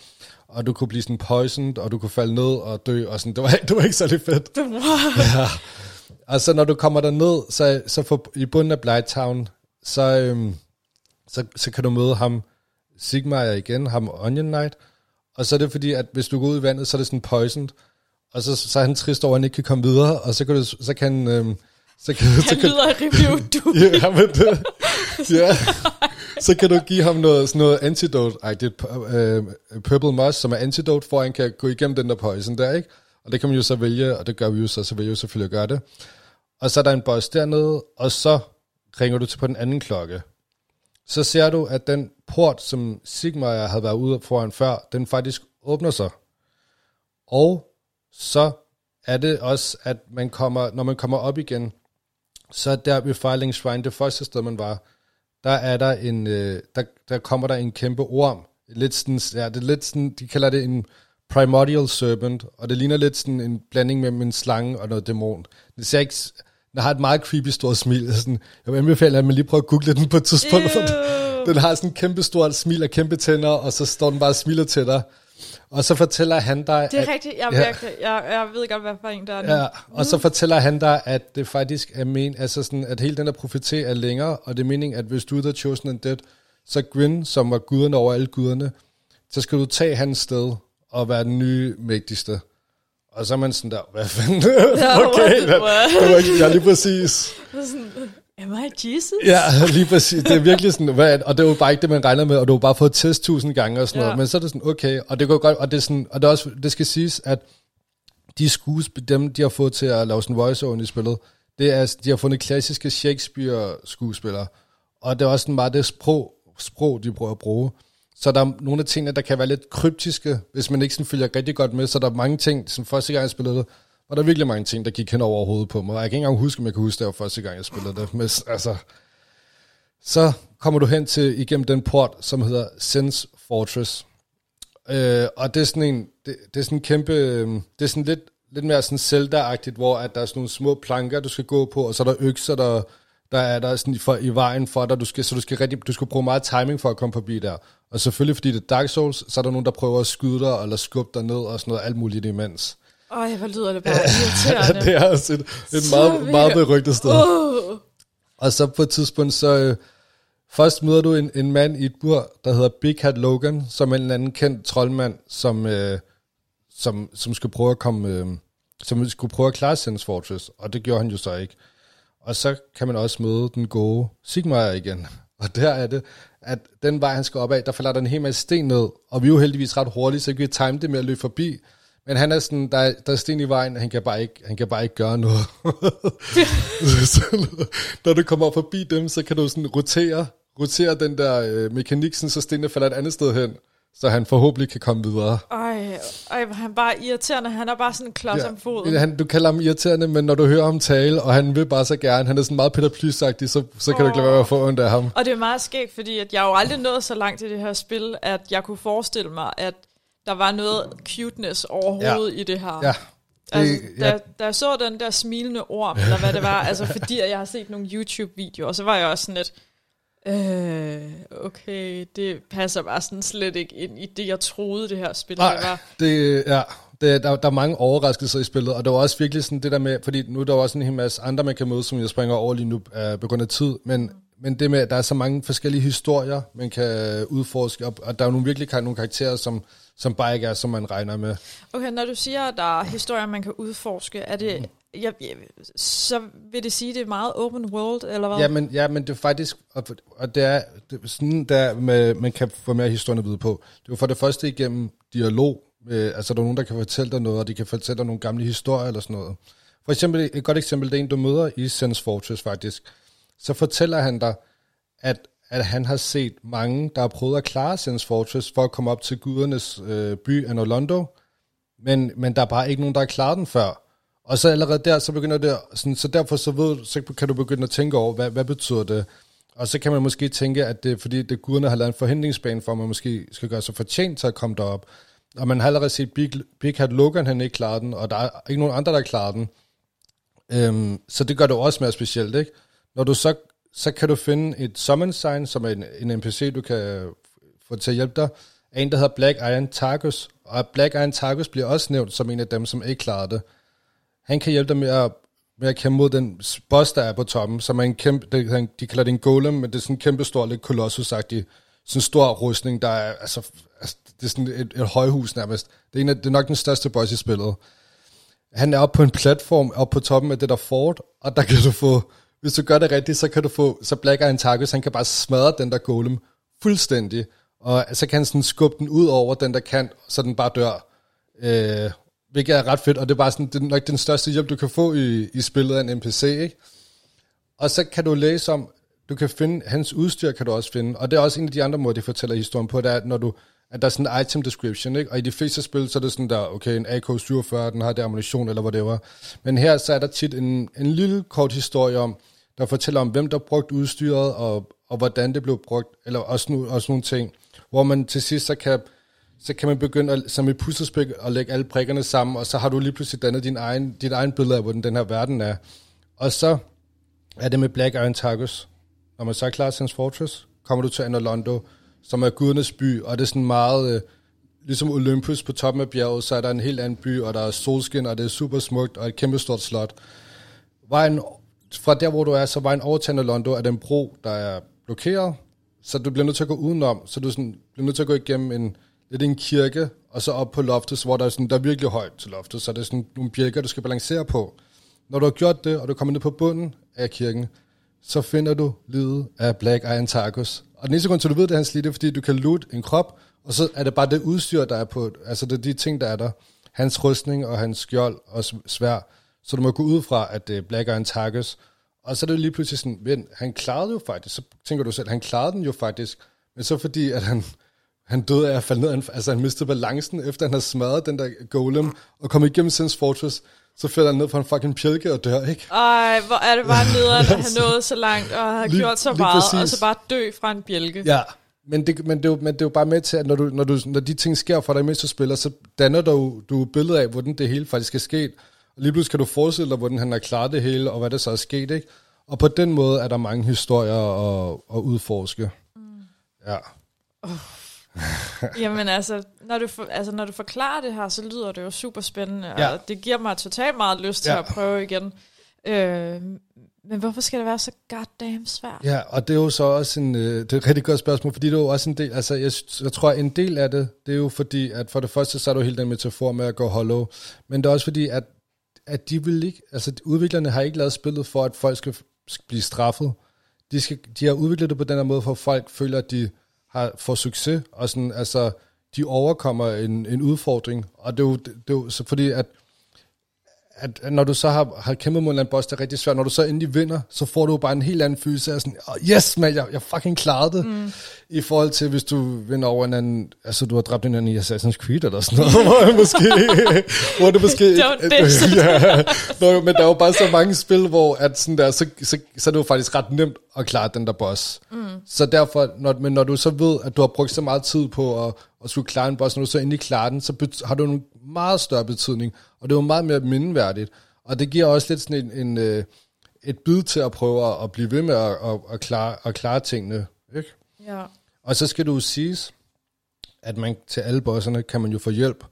og du kunne blive sådan poisoned, og du kunne falde ned og dø, og sådan, det var, det var ikke særlig fedt. ja. Og så når du kommer der ned, så, så for, i bunden af Blight Town, så, øhm, så, så kan du møde ham, Sigmar igen, ham Onion Knight, og så er det fordi, at hvis du går ud i vandet, så er det sådan poisoned, og så, så er han trist over, at han ikke kan komme videre, og så kan, du, så kan, øhm, så kan,
Han
så kan,
lyder rimelig udu.
ja, men det, ja. Så kan du give ham noget, sådan noget antidote, ej, det er uh, purple moss, som er antidote, for han kan gå igennem den der poison der, ikke? Og det kan man jo så vælge, og det gør vi jo så, så vil jeg jo selvfølgelig at gøre det. Og så er der en boss dernede, og så ringer du til på den anden klokke. Så ser du, at den port, som Sigmar havde været ude foran før, den faktisk åbner sig. Og så er det også, at man kommer, når man kommer op igen, så der ved Firelings Shrine, det første sted, man var, der er der en, øh, der, der kommer der en kæmpe orm. Lidt sådan, ja, det er lidt sådan, de kalder det en primordial serpent, og det ligner lidt sådan en blanding mellem en slange og noget dæmon. Det ser ikke, den har et meget creepy stort smil. Sådan, jeg vil anbefale, at man lige prøver at google den på et tidspunkt. for den-
Ew.
Den har sådan en kæmpe stort smil og kæmpe tænder, og så står den bare og smiler til dig. Og så fortæller han dig,
Det er
at,
rigtigt. Jeg,
Ja.
jeg, jeg, jeg ved godt, hvad for en der er nu.
Ja, og så fortæller han dig, at det faktisk er men, altså sådan, at hele den der profeti er længere, og det er meningen, at hvis du er The Chosen and Dead, så Gwyn, som var guderne over alle guderne, så skal du tage hans sted og være den nye mægtigste. Og så er man sådan der, hvad fanden?
Ja,
okay,
what?
det, det var ja, lige præcis.
Am I Jesus?
Ja, lige præcis. Det er virkelig sådan, hvad, og det var bare ikke det, man regner med, og du har bare fået test tusind gange og sådan
Ja.
noget. Men så er det sådan, okay, og det går godt, og det er sådan, og det, er også, det skal siges, at de skuespil, dem de har fået til at lave sådan voice i spillet, det er, de har fundet klassiske Shakespeare-skuespillere, og det er også sådan meget det sprog, sprog, de prøver at bruge. Så der er nogle af tingene, der kan være lidt kryptiske, hvis man ikke sådan følger rigtig godt med, så der er mange ting, som første gang jeg spillede det, og der virkelig mange ting, der gik hen over hovedet på mig. Jeg kan ikke engang huske, om jeg kan huske, det var første gang, jeg spillede det. Men altså, så kommer du hen til igennem den port, som hedder Sense Fortress. Øh, og det er sådan en, det, det er sådan en kæmpe, øhm, det er sådan lidt, lidt mere sådan Zelda-agtigt, hvor at der er sådan nogle små planker, du skal gå på, og så er der økser, der, der er der sådan for, i vejen for dig, du skal, så du skal, rigtig, du skal bruge meget timing for at komme forbi der. Og selvfølgelig, fordi det er Dark Souls, så er der nogen, der prøver at skyde dig, eller skubbe dig ned, og sådan noget alt muligt imens.
Øj, hvor lyder det bare irriterende.
det er også et, et
Så
meget, meget berygtet sted.
Uh,
Og så på et tidspunkt, så øh, først møder du en, en mand i et bur, der hedder Big Hat Logan, som er en anden kendt troldmand, som, øh, som, som skulle prøve at komme, øh, som skulle prøve at klare Sense Fortress, og det gjorde han jo så ikke. Og så kan man også møde den gode Sigmar igen. Og der er det, at den vej, han skal op af, der falder der en hel masse sten ned, og vi er jo heldigvis ret hurtigt, så vi kan time det med at løbe forbi. Men han er sådan, der er, der er sten i vejen, han kan bare ikke, han kan bare ikke gøre noget. så, når du kommer forbi dem, så kan du sådan rotere, rotere den der øh, mekanik, sådan, så stenene falder et andet sted hen, så han forhåbentlig kan komme videre.
ej, ej, han bare irriterende. Han er bare sådan en klods om foden.
Ja, han, du kalder ham irriterende, men når du hører ham tale, og han vil bare så gerne, han er sådan meget Peter plys så, så kan du ikke lade være at få ondt af ham.
Og det er meget skægt, fordi at jeg jo aldrig nået så langt i det her spil, at jeg kunne forestille mig, at der var noget cuteness overhovedet ja. i det her.
Ja,
Altså,
det,
da,
ja,
da jeg så den der smilende orm, eller hvad det var, altså fordi jeg har set nogle YouTube-videoer, og så var jeg også sådan lidt, øh, okay, det passer bare sådan slet ikke ind i det, jeg troede, det her spil det
Nej,
var.
det, ja, det, der, der er mange overraskelser i spillet, og det var også virkelig sådan det der med, fordi nu er der også en hel masse andre, man kan møde, som jeg springer over lige nu øh, på grund af tid, men, men det med, at der er så mange forskellige historier, man kan udforske, og, og der er jo nogle virkelig nogle karakterer, som, som bare ikke er, som man regner med.
Okay, når du siger, at der er historier, man kan udforske, er det, jeg, jeg, så vil det sige, at det er meget open world, eller hvad?
Ja, men, ja, men det er faktisk, og, og det er, det er sådan, der med, man kan få mere historien at vide på. Det er jo for det første igennem dialog, øh, altså der er nogen, der kan fortælle dig noget, og de kan fortælle dig nogle gamle historier eller sådan noget. For eksempel, et godt eksempel, det er en, du møder i Sense Fortress faktisk. Så fortæller han dig, at, at han har set mange, der har prøvet at klare Sands Fortress for at komme op til gudernes øh, by Anolondo, men, men der er bare ikke nogen, der har klaret den før. Og så allerede der, så begynder det, sådan, så derfor så, ved, så kan du begynde at tænke over, hvad, hvad betyder det? Og så kan man måske tænke, at det er fordi, det guderne har lavet en forhindringsbane for, at man måske skal gøre sig fortjent til at komme derop. Og man har allerede set Big, Big Hat Logan, han ikke klarer den, og der er ikke nogen andre, der klarer den. Øhm, så det gør det også mere specielt, ikke? Når du så, så kan du finde et summon sign, som er en, en NPC, du kan øh, få til at hjælpe dig, af en, der hedder Black Iron Targus. Og Black Iron Targus bliver også nævnt som en af dem, som ikke klarer det. Han kan hjælpe dig med at, med at kæmpe mod den boss, der er på toppen, som er en kæmpe, det, de kalder det en golem, men det er sådan en kæmpe stor, lidt kolossus sådan en stor rustning, der er, altså, altså det er sådan et, et højhus nærmest. Det er, en af, det er nok den største boss i spillet. Han er oppe på en platform, oppe på toppen af det der fort, og der kan du få, hvis du gør det rigtigt, så kan du få, så Black Iron Tarkus, han kan bare smadre den der golem fuldstændig, og så kan han sådan skubbe den ud over den der kant, så den bare dør. Øh, hvilket er ret fedt, og det er bare sådan, det er nok den største hjælp, du kan få i, i spillet af en NPC, ikke? Og så kan du læse om, du kan finde, hans udstyr kan du også finde, og det er også en af de andre måder, de fortæller historien på, det er, når du, at der er sådan en item description, ikke? og i de fleste spil, så er det sådan der, okay, en AK-47, den har der ammunition, eller whatever. Men her, så er der tit en, en lille kort historie om, der fortæller om, hvem der brugt udstyret, og, og hvordan det blev brugt, eller også, nu, også nogle ting, hvor man til sidst så kan, så kan man begynde at, som et puslespil at lægge alle prikkerne sammen, og så har du lige pludselig dannet din egen, dit egen billede af, hvordan den her verden er. Og så er det med Black Iron Targus. Når man så er klar til hans Fortress, kommer du til Anolondo, som er gudernes by, og det er sådan meget, øh, ligesom Olympus på toppen af bjerget, så er der en helt anden by, og der er solskin, og det er super smukt, og et kæmpe stort slot. Vejen, fra der, hvor du er, så vejen over til Anolondo er den bro, der er blokeret, så du bliver nødt til at gå udenom, så du sådan, bliver nødt til at gå igennem en, lidt en kirke, og så op på loftet, hvor der er, sådan, der er virkelig højt til loftet, så det er sådan nogle bjælker, du skal balancere på. Når du har gjort det, og du kommer ned på bunden af kirken, så finder du livet af Black Iron Tarkus. Og den eneste grund til, at du ved, det er hans lige, det er, fordi du kan loot en krop, og så er det bare det udstyr, der er på, altså det er de ting, der er der. Hans rustning og hans skjold og svær. Så du må gå ud fra, at er Black Iron Targus. Og så er det lige pludselig sådan, men han klarede jo faktisk, så tænker du selv, han klarede den jo faktisk, men så fordi, at han, han døde af at falde ned, altså han mistede balancen, efter han havde smadret den der golem, og kom igennem Sins Fortress, så falder han ned på en fucking pjælke og dør, ikke?
Ej, hvor er det bare nederen, at han nåede så langt, og har gjort så meget,
præcis.
og så bare dø fra en bjælke.
Ja, men det, men, det er jo, men det er jo bare med til, at når, du, når, du, når de ting sker for dig, mens du spiller, så danner du, du et billede af, hvordan det hele faktisk er sket. Og lige pludselig kan du forestille dig, hvordan han har klaret det hele, og hvad der så er sket, ikke? Og på den måde er der mange historier at, at udforske. Mm. Ja.
Jamen altså når, du for, altså, når du forklarer det her, så lyder det jo super spændende,
Ja.
og det giver mig totalt meget lyst til
Ja.
at prøve igen. Øh, men hvorfor skal det være så goddamn svært?
Ja, og det er jo så også en, øh, det er et rigtig godt spørgsmål, fordi det er jo også en del, altså jeg, jeg tror, en del af det, det er jo fordi, at for det første, så er du hele den metafor med at gå hollow, men det er også fordi, at, at de vil ikke, altså udviklerne har ikke lavet spillet for, at folk skal, skal blive straffet. De, skal, de har udviklet det på den her måde, for at folk føler, at de har får succes, og sådan, altså, de overkommer en, en udfordring, og det er jo, det, det er jo så fordi, at at, når du så har, har kæmpet mod en boss, der er rigtig svært, når du så endelig vinder, så får du bare en helt anden følelse af sådan, oh, yes man, jeg, jeg fucking klarede det. Mm. I forhold til, hvis du vinder over en anden, altså du har dræbt en anden i Assassin's Creed eller sådan noget, hvor det måske, hvor det måske,
Don't diss
ja, Nå, men der er jo bare så mange spil, hvor at sådan der, så, så, så er det jo faktisk ret nemt at klare den der boss. Mm. Så derfor, når, men når du så ved, at du har brugt så meget tid på at, at skulle klare en boss, når du så endelig klarer den, så har du en meget større betydning, og det jo meget mere mindeværdigt. Og det giver også lidt sådan en, en, øh, et bid til at prøve at, blive ved med at, at, at, klare, at klare tingene. Ikke?
Ja.
Og så skal du jo siges, at man til alle bosserne kan man jo få hjælp.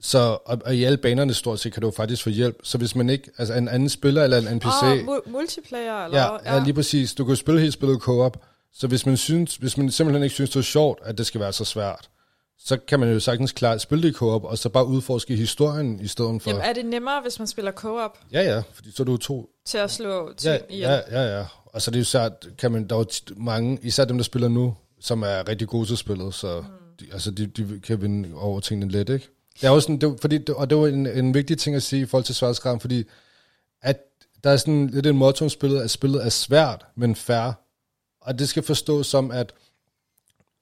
Så, og, og i alle banerne stort set kan du faktisk få hjælp. Så hvis man ikke, altså en anden spiller eller en NPC...
Og mu- multiplayer, eller
ja, ja, lige præcis. Du kan spille hele spillet co-op. Så hvis man, synes, hvis man simpelthen ikke synes, det er sjovt, at det skal være så svært, så kan man jo sagtens klart spille det i co-op, og så bare udforske historien i stedet for...
Jamen, er det nemmere, hvis man spiller co-op
Ja, ja, fordi så er du to
til at slå ting
Ja,
ihjel?
ja, ja, ja. Og så er det jo svært, kan man, der er jo mange, især dem, der spiller nu, som er rigtig gode til spillet, så mm. de, altså, de, de kan vinde over tingene let, ikke? Det er også sådan, det, fordi, og det var en, en vigtig ting at sige i forhold til sværdsgraden, fordi at der er sådan lidt en motto om spillet, at spillet er svært, men fair. Og det skal forstås som, at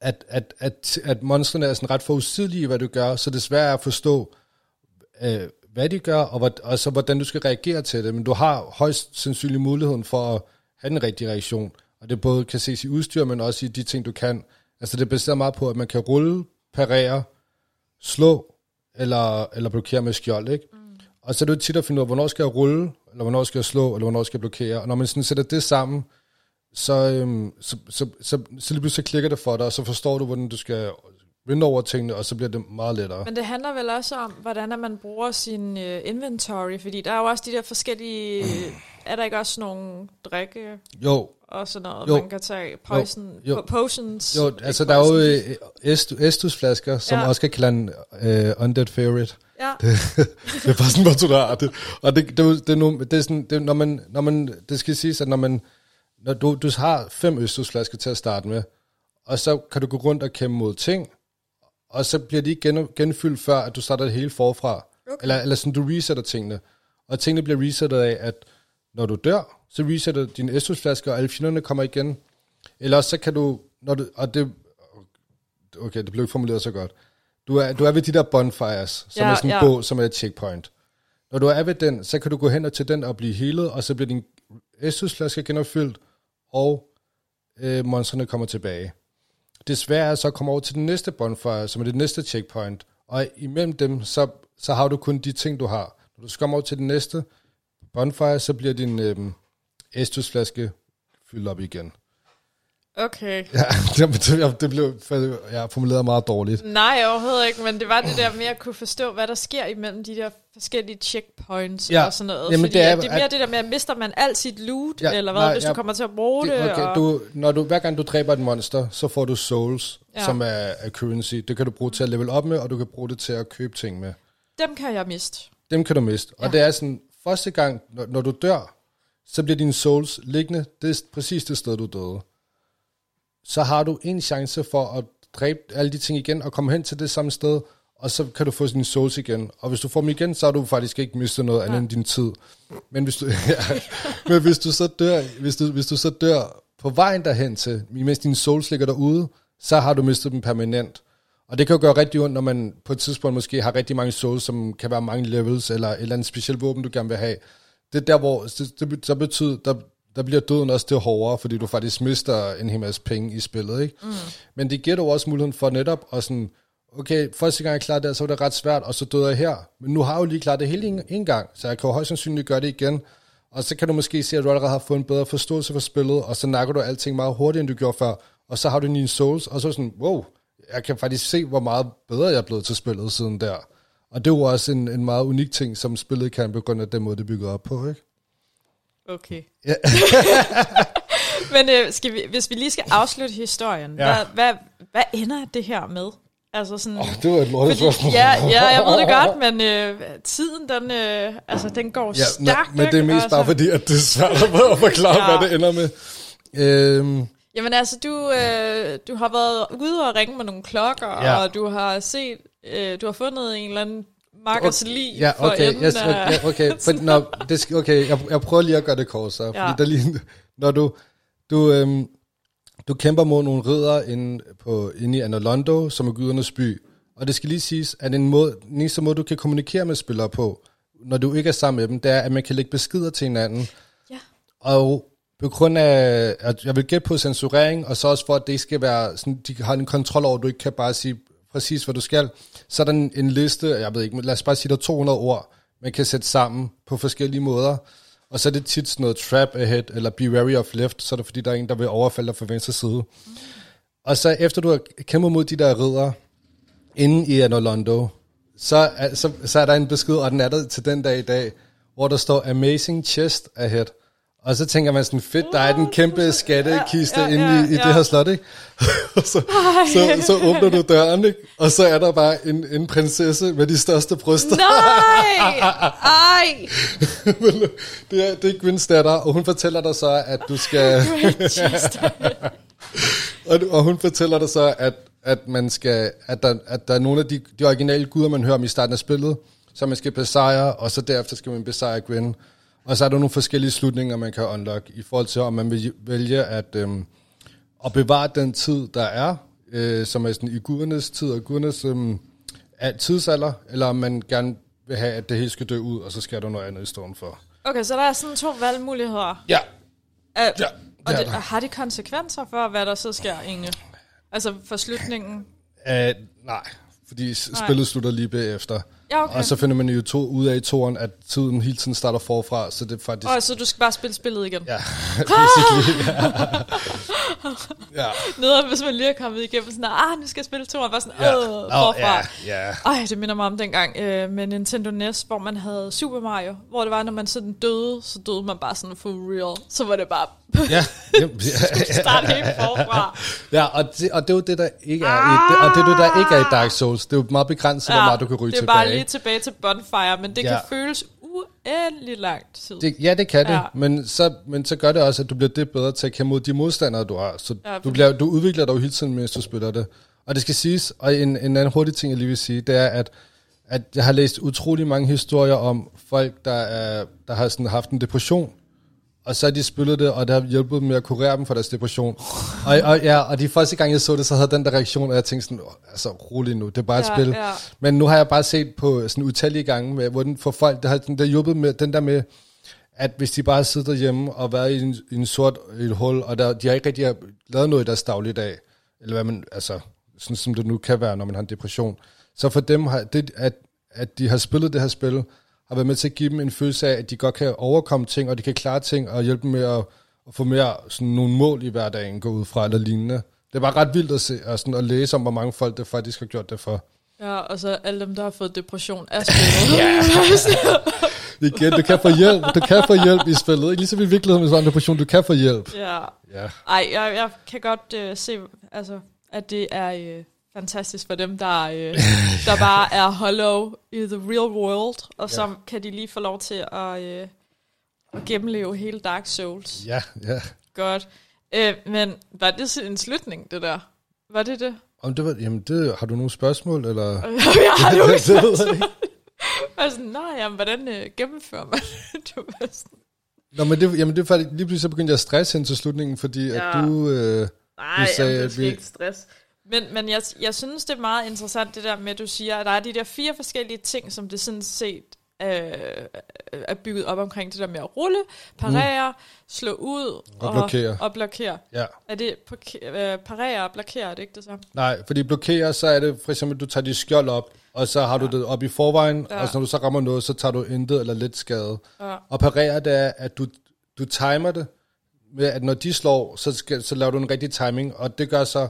at, at, at, at monstrene er sådan ret forudsigelige, i, hvad du gør, så det er svært at forstå, øh, hvad de gør, og, hvad, og så hvordan du skal reagere til det. Men du har højst sandsynlig muligheden for at have den rigtige reaktion. Og det både kan ses i udstyr, men også i de ting, du kan. Altså det er baseret meget på, at man kan rulle, parere, slå eller, eller blokere med skjold, ikke? Mm. Og så er det jo tit at finde ud af, hvornår skal jeg rulle, eller hvornår skal jeg slå, eller hvornår skal jeg blokere. Og når man sådan sætter det sammen, så, øhm, så, så, så, så lige pludselig klikker det for dig, og så forstår du, hvordan du skal vinde over tingene, og så bliver det meget lettere.
Men det handler vel også om, hvordan man bruger sin uh, inventory, fordi der er jo også de der forskellige... er der ikke også nogle drikke
Jo,
og sådan noget,
Jo.
man kan tage? Poison,
Jo.
po- potions?
jo altså der er jo øh, Estus, Estus-flasker, som
Ja.
også kan kalde øh, undead favorite.
Ja,
det er bare sådan, hvor du har det. Og det, det, jo- det, nu, det er sådan, det, er, når man, når man, det skal siges, at når man, når du, du har fem østersflasker til at starte med, og så kan du gå rundt og kæmpe mod ting, og så bliver de ikke gen, genfyldt før, at du starter det hele forfra. Okay. Eller, eller sådan, du resetter tingene. Og tingene bliver resettet af, at når du dør, så resetter dine estusflasker, og alle fjenderne kommer igen. Eller så kan du, når du, og det, okay, det blev ikke formuleret så godt. Du er, du er ved de der bonfires, som
Ja,
er sådan en
ja.
bål, som er et checkpoint. Når du er ved den, så kan du gå hen og til den og blive healet, og så bliver din estusflaske genopfyldt, og øh, monstrene kommer tilbage. Desværre så kommer over til den næste bonfire, som er det næste checkpoint, og imellem dem, så, så har du kun de ting, du har. Når du så kommer over til den næste bonfire, så bliver din øh, estusflaske fyldt op igen
okay.
Ja, det, det, det blev ja, formuleret meget dårligt.
Nej, overhovedet ikke, men det var det der med at kunne forstå, hvad der sker imellem de der forskellige checkpoints
Ja,
og sådan noget.
jamen
Fordi
det er-
det er mere
at-
det der med, at mister man alt sit loot,
Ja,
eller hvad,
nej,
hvis
ja,
du kommer til at bruge det.
Det, okay,
og,
du, når du, hver gang du dræber et monster, så får du souls,
Ja.
som er, er currency. Det kan du bruge til at level op med, og du kan bruge det til at købe ting med.
Dem kan jeg miste.
Dem kan du miste. Og
Ja.
det er sådan, første gang, når, når du dør, så bliver dine souls liggende. Det er præcis det sted, du døde. Så har du en chance for at dræbe alle de ting igen, og komme hen til det samme sted, og så kan du få dine souls igen. Og hvis du får dem igen, så har du faktisk ikke mistet noget andet
Nej.
end din tid. Men hvis du, ja, men hvis du så dør, hvis du, hvis du så dør på vejen derhen til, mens dine souls ligger derude, så har du mistet dem permanent. Og det kan jo gøre rigtig ondt, når man på et tidspunkt måske har rigtig mange souls, som kan være mange levels, eller et eller andet specielt våben, du gerne vil have. Det er der, hvor det, det, så betyder, der, der bliver døden også til hårdere, fordi du faktisk mister en hel masse penge i spillet. Ikke? Mm. Men det giver dig også muligheden for netop at sådan, okay, første gang jeg klarede det, så var det ret svært, og så døde jeg her. Men nu har jeg jo lige klaret det hele en, en gang, så jeg kan jo højst sandsynligt gøre det igen. Og så kan du måske se, at du allerede har fået en bedre forståelse for spillet, og så nakker du alting meget hurtigere, end du gjorde før. Og så har du dine souls, og så er sådan, wow, jeg kan faktisk se, hvor meget bedre jeg er blevet til spillet siden der. Og det er jo også en, en meget unik ting, som spillet kan, på grund af den måde, det er bygget op på, ikke?
Okay.
Ja.
Men øh, skal vi, hvis vi lige skal afslutte historien,
Ja.
hvad, hvad, hvad ender det her med? Altså sådan,
Oh, det var et lortet spørgsmål.
ja, ja, jeg ved det godt, men øh, tiden, den, øh, altså, den går
Ja,
stærkt.
men, men det er mest
altså,
bare fordi, at det er svært at forklare,
ja.
hvad det ender med. Øhm,
Jamen altså, du, øh, du har været ude og ringe med nogle klokker,
Ja.
og du har set, øh, du har fundet en eller anden makkers lig
Ja,
for
okay,
enden
yes,
af...
okay, okay. For, når, det skal, okay jeg, jeg prøver lige at gøre det kort så.
Ja.
Fordi der lige, når du, du, øhm, du kæmper mod nogle ridder inde, på, inde i Anolondo, som er gudernes by. Og det skal lige siges, at en måde, den eneste måde, du kan kommunikere med spillere på, når du ikke er sammen med dem, det er, at man kan lægge beskeder til hinanden.
Ja.
Og på grund af, at jeg vil gætte på censurering, og så også for, at det skal være sådan, de har en kontrol over, at du ikke kan bare sige præcis, hvad du skal, så er der en, en liste, jeg ved ikke, lad os bare sige, der er 200 ord, man kan sætte sammen på forskellige måder. Og så er det tit sådan noget trap ahead, eller be wary of left, så er det fordi, der er en, der vil overfalde dig fra venstre side. Og så efter du har kæmpet mod de der ridder, inde i Anolondo, så, er- så, så er der en besked, og den er der til den dag i dag, hvor der står Amazing Chest Ahead. Og så tænker man sådan, fedt, der er den kæmpe skattekiste
Ja,
ja,
ja,
inde i, i
ja.
det her slot, ikke? Og så, så, så åbner du døren, ikke? Og så er der bare en, en prinsesse med de største bryster.
Nej! Ej!
det, er, det er Gwyn's datter, og hun fortæller dig så, at du skal... og, og hun fortæller dig så, at, at, man skal, at, der, at der er nogle af de, de originale guder, man hører om i starten af spillet, som man skal besejre, og så derefter skal man besejre Gwyn. Og så er der nogle forskellige slutninger, man kan unlock, i forhold til, om man vil vælge at, øhm, at bevare den tid, der er, øh, som er sådan i gudernes tid og gudernes øhm, er tidsalder, eller om man gerne vil have, at det hele skal dø ud, og så skal der noget andet i stedet for.
Okay, så der er sådan to valgmuligheder.
Ja,
Uh,
Ja.
Og
Det der.
har det konsekvenser for, hvad der så sker egentlig? Altså for slutningen?
Uh, nej, fordi s- spillet slutter lige bagefter.
Ja, okay.
Og så finder man jo to, ud af i toren, at tiden hele tiden starter forfra, så det er faktisk...
Og så du skal bare spille spillet igen?
Ja, basically, ja. ja.
Nede, hvis man lige er kommet igennem sådan, ah, nu skal jeg spille to, og bare sådan,
Ja.
øh, forfra.
ja, ja.
Ej, det minder mig om dengang øh, med Nintendo NES, hvor man havde Super Mario, hvor det var, når man sådan døde, så døde man bare sådan for real. Så var det bare
Ja, jamen, ja,
start helt forfra.
ja og, det, og det er jo det, der ikke er i, det, og det er det, der ikke er i Dark Souls. Det er jo meget begrænset, hvor meget du kan ryge
det er
tilbage.
bare lige tilbage til Bonfire, men det
Ja.
kan føles uendelig lang tid.
Det, ja, det kan det,
Ja.
ja. men, så, men så gør det også, at du bliver det bedre til at kæmpe mod de modstandere, du har. Så
Ja,
ja, du, bliver, du udvikler dig jo hele tiden, mens du spiller det. Og det skal siges, og en, en anden hurtig ting, jeg lige vil sige, det er, at, at jeg har læst utrolig mange historier om folk, der, er, der har sådan haft en depression, og så har de spillet det, og det har hjulpet dem med at kurere dem for deres depression. Og, og, ja, og de første gang, jeg så det, så havde den der reaktion, og jeg tænkte sådan, "Åh, altså rolig nu, det er bare et
Ja,
spil.
ja.
Men nu har jeg bare set på sådan utallige gange, med, hvor den for folk, der har den der hjulpet med, den der med, at hvis de bare sidder derhjemme og været i en, i en sort i et hul, og der, de har ikke rigtig har lavet noget i deres dagligdag, eller hvad man, altså, sådan som det nu kan være, når man har en depression, så for dem har det, at, at de har spillet det her spil, har været med til at give dem en følelse af, at de godt kan overkomme ting, og de kan klare ting, og hjælpe dem med at, at få mere sådan nogle mål i hverdagen, gå ud fra, eller lignende. Det er bare ret vildt at, se, og sådan at læse om, hvor mange folk det faktisk har gjort det for.
Ja, og så alle dem, der har fået depression af spillet.
Igen, du kan få hjælp, du kan få hjælp i spillet. Ikke ligesom i virkeligheden med sådan en depression, du kan få hjælp.
ja.
Ja.
Ej, jeg, jeg kan godt øh, se, altså, at det er øh, fantastisk for dem, der, øh, der bare er hollow i the real world, og så
Ja.
kan de lige få lov til at, øh, at gennemleve hele Dark Souls.
Ja, ja.
Godt. Øh, men var det sådan en slutning, det der? Var det det?
Om det var, jamen det, har du nogle spørgsmål, eller?
jeg har jo
jeg ikke.
Jeg var sådan, nej, jamen, hvordan øh, gennemfører man det? Du var sådan,
Nå, men det, jamen det er faktisk, lige pludselig så begyndte jeg at stresse hen til slutningen, fordi ja.
Ja.
at du, øh,
Nej,
Du sagde,
jamen, det
vi-
ikke stress. Men, men jeg, jeg synes, det er meget interessant, det der med, at du siger, at der er de der fire forskellige ting, som det sådan set øh, er bygget op omkring det der med at rulle, parere, mm. slå ud
Og blokere.
Og blokere.
ja.
Er det øh, parere og blokere, er det ikke det samme?
Nej, fordi blokerer, så er det for eksempel, du tager dit skjold op, og så har ja. du det op i forvejen. Ja. og så når du så rammer noget, så tager du intet eller lidt skade.
Ja.
Og parere, det er, at du, du timer det, med at når de slår, så, skal, så laver du en rigtig timing, og det gør så,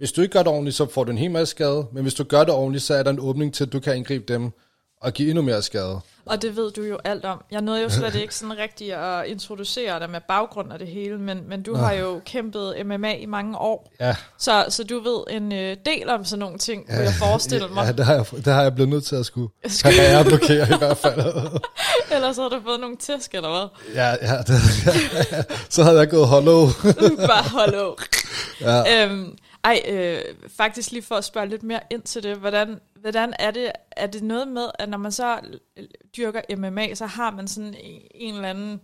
hvis du ikke gør det ordentligt, så får du en hel masse skade, men hvis du gør det ordentligt, så er der en åbning til, at du kan angribe dem og give endnu mere skade.
Og det ved du jo alt om. Jeg nåede jo slet ikke sådan rigtig at introducere dig med baggrund af det hele, men, men du har jo kæmpet MMA i mange år,
Ja,
så, så du ved en øh, del om sådan nogle ting, kunne jeg forestille mig.
ja det, har jeg, det har jeg blevet nødt til at skulle parere og blokere i hvert fald.
Ellers havde du fået nogle tæsk, eller hvad?
Ja, ja, det, ja. så havde jeg gået hollow.
Bare hollow.
ja.
øhm, ej, øh, faktisk lige for at spørge lidt mere ind til det, hvordan, hvordan er det, er det noget med, at når man så dyrker MMA, så har man sådan en, eller anden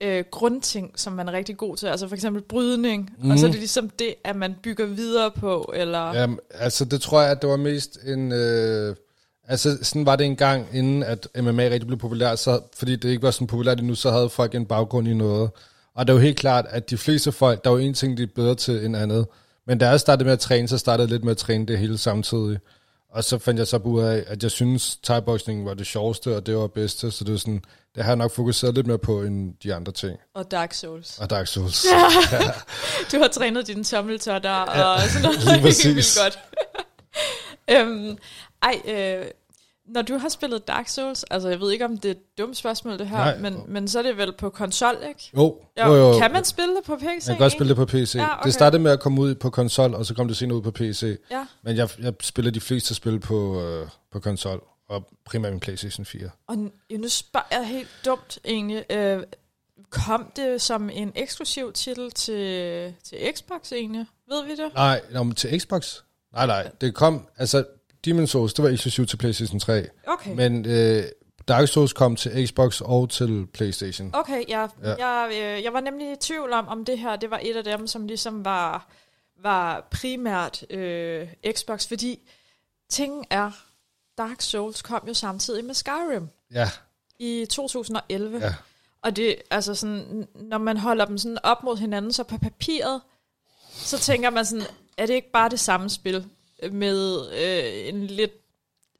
øh, grundting, som man er rigtig god til, altså for eksempel brydning, mm. og så er det ligesom det, at man bygger videre på, eller...
Jamen, altså det tror jeg, at det var mest en... Øh, altså sådan var det en gang, inden at MMA rigtig blev populært, så, fordi det ikke var sådan populært endnu, så havde folk en baggrund i noget. Og det er jo helt klart, at de fleste folk, der er jo en ting, de er bedre til end andet. Men da jeg startede med at træne, så startede jeg lidt med at træne det hele samtidig. Og så fandt jeg så ud af, at jeg synes, thai-boxing var det sjoveste, og det var bedste, så det er sådan, det har jeg nok fokuseret lidt mere på, end de andre ting.
Og Dark Souls.
Og Dark Souls.
Du har trænet dine tommeltotter ja, og sådan noget.
lige præcis.
vildt godt. øhm, ej, øh, når du har spillet Dark Souls, altså jeg ved ikke, om det er et dumt spørgsmål det her,
Nej.
men, men så er det vel på konsol, ikke?
Jo,
Jo,
jo, jo.
Kan man spille det på PC?
Jeg kan godt spille det på PC.
Ja,
Ja,
okay.
Det startede med at komme ud på konsol, og så kom det senere ud på PC.
Ja.
Men jeg, jeg spiller de fleste spil på, øh, på konsol, og primært min PlayStation 4.
Og n- nu spørger jeg helt dumt egentlig. Øh, kom det som en eksklusiv titel til, til Xbox egentlig? Ved vi det?
Nej, men til Xbox? Nej, nej. Det kom, altså, Demon's Souls, det var eksklusivt til PlayStation 3.
Okay.
Men øh, Dark Souls kom til Xbox og til PlayStation.
Okay, ja.
Ja.
jeg, øh, jeg var nemlig i tvivl om, om det her det var et af dem, som ligesom var, var primært øh, Xbox, fordi tingen er, Dark Souls kom jo samtidig med Skyrim
Ja,
i 2011.
ja.
Og det, altså sådan, når man holder dem sådan op mod hinanden, så på papiret, så tænker man sådan, er det ikke bare det samme spil med øh, en lidt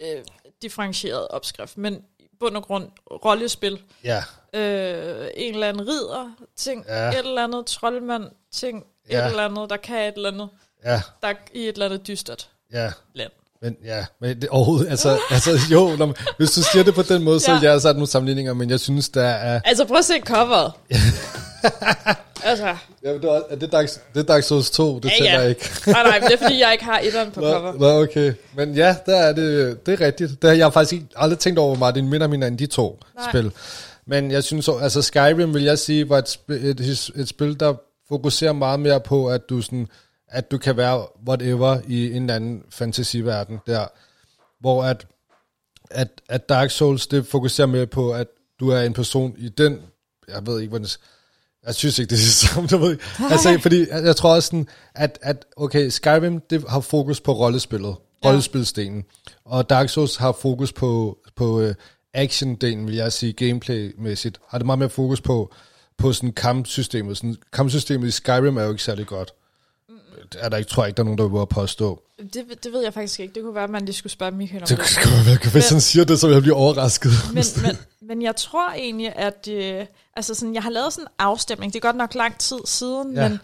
øh, differentieret opskrift, men i bund og grund rollespil.
Ja,
Øh, en eller anden ridder ting,
Ja.
et eller andet troldmand ting,
Ja.
et eller andet, der kan et eller andet,
ja,
der er i et eller andet dystert
ja.
land.
Men ja, men det overhovedet, altså, altså jo, når, man- hvis du siger det på den måde, så
Ja.
jeg så der nogle sammenligninger, men jeg synes, der er...
Altså prøv at se coveret. altså,
Ja, det er, også- er det Dark, det er Dark Souls 2, det
Ja,
tæller
ja.
ikke.
nej, nej, men det er fordi, jeg ikke har etteren på cover.
Nå, okay. Men ja, der er det, det er rigtigt. Det har jeg faktisk aldrig tænkt over, hvor meget det minder om hinanden, de to
Nej.
Spil. Men jeg synes, så- altså Skyrim vil jeg sige, var et, sp- et, et, spil, der fokuserer meget mere på, at du, sådan, at du kan være whatever i en eller anden fantasiverden der. Hvor at, at, at Dark Souls, det fokuserer mere på, at du er en person i den, jeg ved ikke, hvordan det- jeg synes ikke, det er det samme, jeg ved. Altså, fordi jeg, jeg tror også sådan, at, at okay, Skyrim, det har fokus på rollespillet,
Ja.
rollespilsdelen, og Dark Souls har fokus på, på uh, action-delen, vil jeg sige, gameplay-mæssigt, har det meget mere fokus på, på sådan kampsystemet. Sådan, kampsystemet i Skyrim er jo ikke særlig godt. Er der ikke, tror jeg ikke, der er nogen, der vil påstå.
Det, det ved jeg faktisk ikke. Det kunne være, at man lige skulle spørge Michael om
Det
det.
skulle være, hvis han siger det, så vil jeg blive overrasket.
Men, men, men jeg tror egentlig, at øh, altså sådan, jeg har lavet sådan en afstemning. Det er godt nok lang tid siden,
Ja.
men,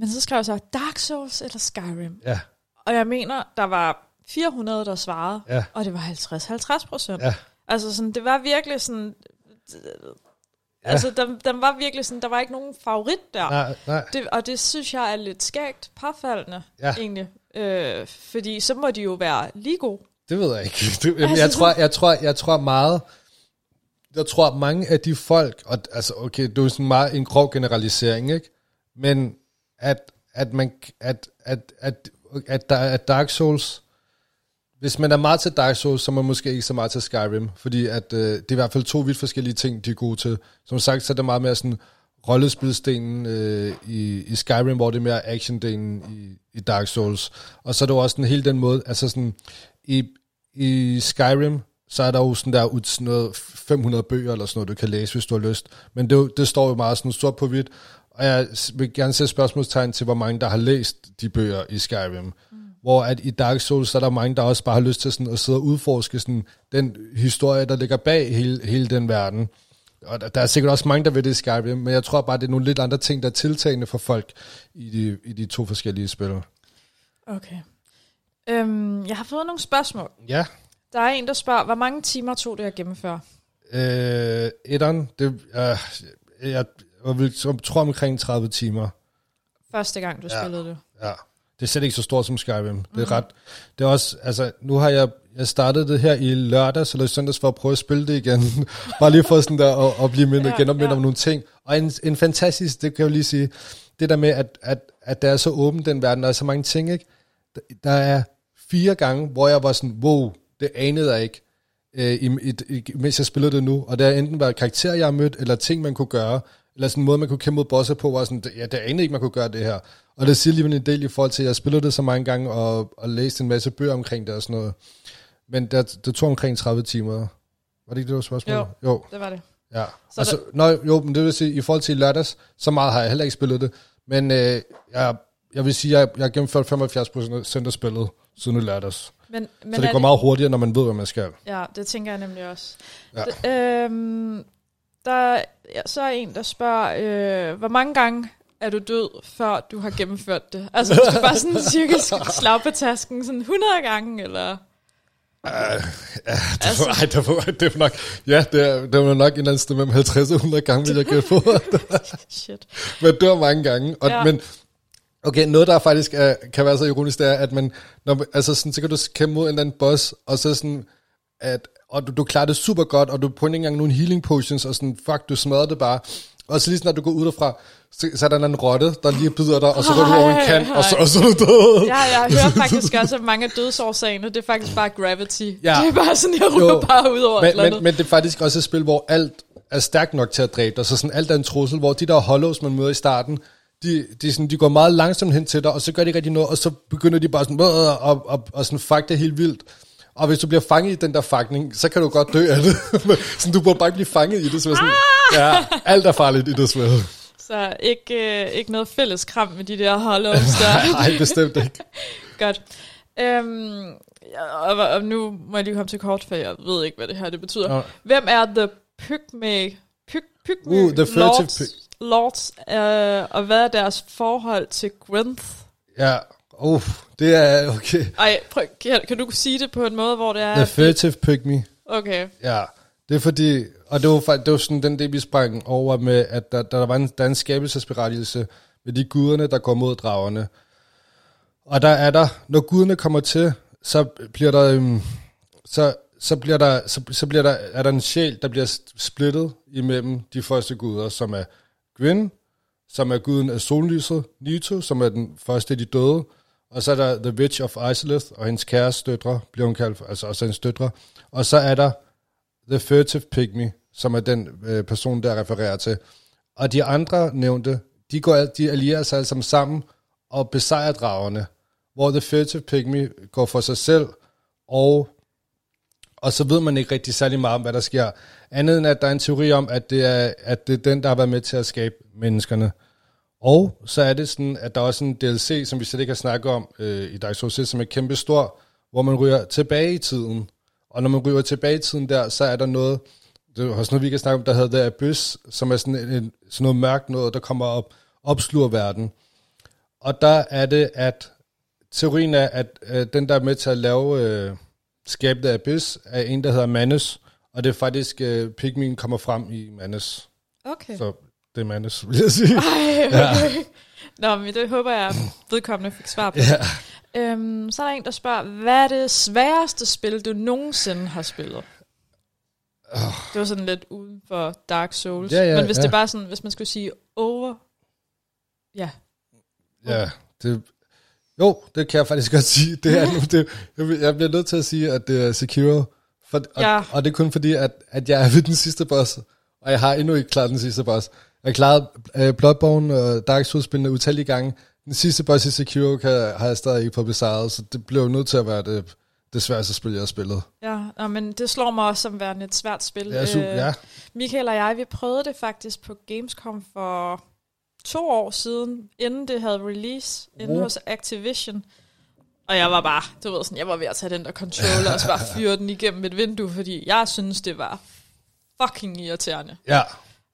men så skrev jeg så Dark Souls eller Skyrim.
Ja,
Og jeg mener, der var 400, der svarede,
Ja.
og det var 50-50 procent.
ja,
Altså sådan, det var virkelig sådan...
Ja.
Altså, den, den var virkelig sådan, der var ikke nogen favorit der.
nej, nej.
Det, og det synes jeg er lidt skægt påfaldende,
Ja.
egentlig. Øh, fordi så må de jo være lige gode.
Det ved jeg ikke. Det,
Altså,
jeg, tror, jeg, tror, jeg tror meget, jeg tror mange af de folk, og altså okay, det er jo sådan meget en grov generalisering, ikke? Men at, at man, at, at, at, at, der, at Dark Souls, hvis man er meget til Dark Souls, så er man måske ikke så meget til Skyrim, fordi at, øh, det er i hvert fald to vidt forskellige ting, de er gode til. Som sagt, så er det meget mere sådan rollespilsdelen øh, i, i Skyrim, hvor det er mere actiondelen i, i Dark Souls. Og så er det jo også sådan hele den måde, altså sådan, i, i Skyrim, så er der jo sådan der ud sådan noget 500 bøger eller sådan noget, du kan læse, hvis du har lyst. Men det, det står jo meget sådan stort på hvidt, og jeg vil gerne sætte spørgsmålstegn til, hvor mange der har læst de bøger i Skyrim. Hvor at i Dark Souls, så er der mange, der også bare har lyst til sådan at sidde og udforske sådan den historie, der ligger bag hele, hele den verden. Og der, der er sikkert også mange, der vil det i Skyrim, men jeg tror bare, det er nogle lidt andre ting, der er tiltagende for folk i de, i de to forskellige spil.
Okay. Øhm, jeg har fået nogle spørgsmål.
Ja.
Der er en, der spørger, hvor mange timer tog det at gennemføre?
Øh, etteren, det, øh, jeg, jeg jeg tror omkring 30 timer.
Første gang, du
Ja.
spillede det.
Ja. Det er slet ikke så stort som Skyrim. Det er ret. Det er også, altså, nu har jeg, jeg startet det her i lørdags eller i søndags for at prøve at spille det igen. Bare lige for sådan der at, at blive mindet,
Ja,
genopmindet
ja.
om nogle ting. Og en, en fantastisk, det kan jeg jo lige sige, det der med, at, at, at det er så åben den verden, der er så mange ting, ikke? Der- Der er fire gange, hvor jeg var sådan, wow, det anede jeg ikke, øh, i, i, i, mens jeg spillede det nu. Og det har enten været karakterer, jeg har mødt, eller ting, man kunne gøre, eller sådan en måde, man kunne kæmpe mod bosser på, var sådan, ja, det anede ikke, man kunne gøre det her. Og det siger lige en del i forhold til, at jeg spillede det så mange gange, og, og læste en masse bøger omkring det og sådan noget. Men det, det tog omkring 30 timer. Var det ikke det, var spørgsmålet?
Jo.
jo.
Det var det.
Ja.
Så
Så altså, nå, jo, men det vil sige, i forhold til lørdags, så meget har jeg heller ikke spillet det. Men øh, jeg, jeg vil sige, at jeg, jeg har gennemført 75% af spillet siden i lørdags.
Men, men
så det går meget hurtigere, når man ved, hvad man skal.
Ja, det tænker jeg nemlig også.
Ja.
D- øhm, der ja, så er en, der spørger, øh, hvor mange gange er du død, før du har gennemført det? Altså, du skal bare sådan cirka slag på tasken, sådan 100 gange, eller...
Uh, ja, det,
Altså-
var, ej, det, var, det var nok, ja, det, er, det var nok en eller anden sted mellem 50 og 100 gange, vil jeg gætte på.
Shit.
man dør mange gange. Og,
Ja.
Men okay, noget der faktisk er, kan være så ironisk, det er, at man, når, altså sådan, så kan du kæmpe mod en eller anden boss, og så sådan, at, og du, du klarer det super godt, og du får ikke engang nogle healing potions, og sådan, fuck, du smadrer det bare. Og så lige snart du går ud derfra, så, så er der en anden rotte, der lige bider dig, og så går du over en kant, og så, og så er du død.
Ja, jeg hører faktisk også, at mange af dødsårsagerne, det er faktisk bare gravity.
Ja.
Det er bare sådan, jeg
Jo.
bare ud over
men, men,
andet.
men det er faktisk også et spil, hvor alt er stærkt nok til at dræbe dig, så sådan alt er en trussel, hvor de der hollows, man møder i starten, de, de, sådan, de går meget langsomt hen til dig, og så gør de rigtig noget, og så begynder de bare sådan, "Åh", og, og, og sådan fuck det helt vildt. Og hvis du bliver fanget i den der fangning, så kan du godt dø af det. så du burde bare ikke blive fanget i det. Så sådan, ja, alt er farligt i det spil.
Så ikke, øh, ikke noget fælles kram med de der hollows der.
Nej, bestemt ikke.
Godt. Øhm, ja, og, og nu må jeg lige komme til kort, for jeg ved ikke, hvad det her det betyder.
Nå.
Hvem er The Pygmy, Pyg, Pygmy
Uh, the
Lords,
py-
Lords øh, og hvad er deres forhold til Gwenth?
Ja, uh, det er okay.
Ej, prøv, kan, kan du sige det på en måde, hvor det er...
The furtive pygmy.
Okay,
Ja, det er fordi, og det var, faktisk, det var sådan den del, vi sprang over med, at der, der var en, der er en skabelsesberettigelse med de guderne, der går mod dragerne. Og der er der, når guderne kommer til, så bliver der, øhm, så, så bliver der, så, så bliver der, er der en sjæl, der bliver splittet imellem de første guder, som er Gwyn, som er guden af sollyset, Nito, som er den første af de døde, og så er der The Witch of Isolith, og hendes kæreste døtre, bliver hun kaldt, altså også hendes døtre, og så er der The Furtive Pygmy, som er den øh, person, der refererer til. Og de andre nævnte, de, går, de allierer sig alle sammen sammen og besejrer dragerne, hvor The Furtive Pygmy går for sig selv, og, og så ved man ikke rigtig særlig meget om, hvad der sker. Andet end, at der er en teori om, at det er, at det er den, der har været med til at skabe menneskerne. Og så er det sådan, at der er også en DLC, som vi slet ikke har snakket om øh, i Dark Souls 1, som er kæmpe stor, hvor man ryger tilbage i tiden. Og når man ryger tilbage i tiden der, så er der noget, det er også noget, vi kan snakke om, der hedder Abyss, som er sådan, en, sådan noget mørkt noget, der kommer op, opsluger verden. Og der er det, at teorien er, at øh, den, der er med til at lave øh, skabe The Abyss, er en, der hedder Manus, og det er faktisk, øh, Pygmien kommer frem i Manus.
okay.
Så det Manus, vil jeg sige.
Ej, okay. Nå, men det håber jeg, vedkommende fik svar på.
Ja.
Øhm, så er der en, der spørger, hvad er det sværeste spil, du nogensinde har spillet? Det var sådan lidt uden for Dark Souls.
Ja, ja,
Men hvis
ja.
det bare sådan, hvis man skulle sige over... Ja,
Ja, det, jo, det kan jeg faktisk godt sige. Det er nu, det, jeg, jeg bliver nødt til at sige, at det er Sekiro. For, og,
Ja.
og det er kun fordi, at, at jeg er ved den sidste boss, og jeg har endnu ikke klaret den sidste boss. Jeg klaret uh, Bloodborne og Dark Souls-spillene utallige gange. Den sidste boss i Sekiro kan, har jeg stadig ikke fået besejret, så det jo nødt til at være det, det sværeste spil, jeg har spillet.
ja. Men det slår mig også som værende et svært spil.
Ja, super, ja.
Michael og jeg, vi prøvede det faktisk på Gamescom for to år siden, inden det havde release, inde
Oh.
hos Activision. Og jeg var bare, du ved sådan, jeg var ved at tage den der controller og så bare fyre den igennem et vindue, fordi jeg synes, det var fucking irriterende.
Ja,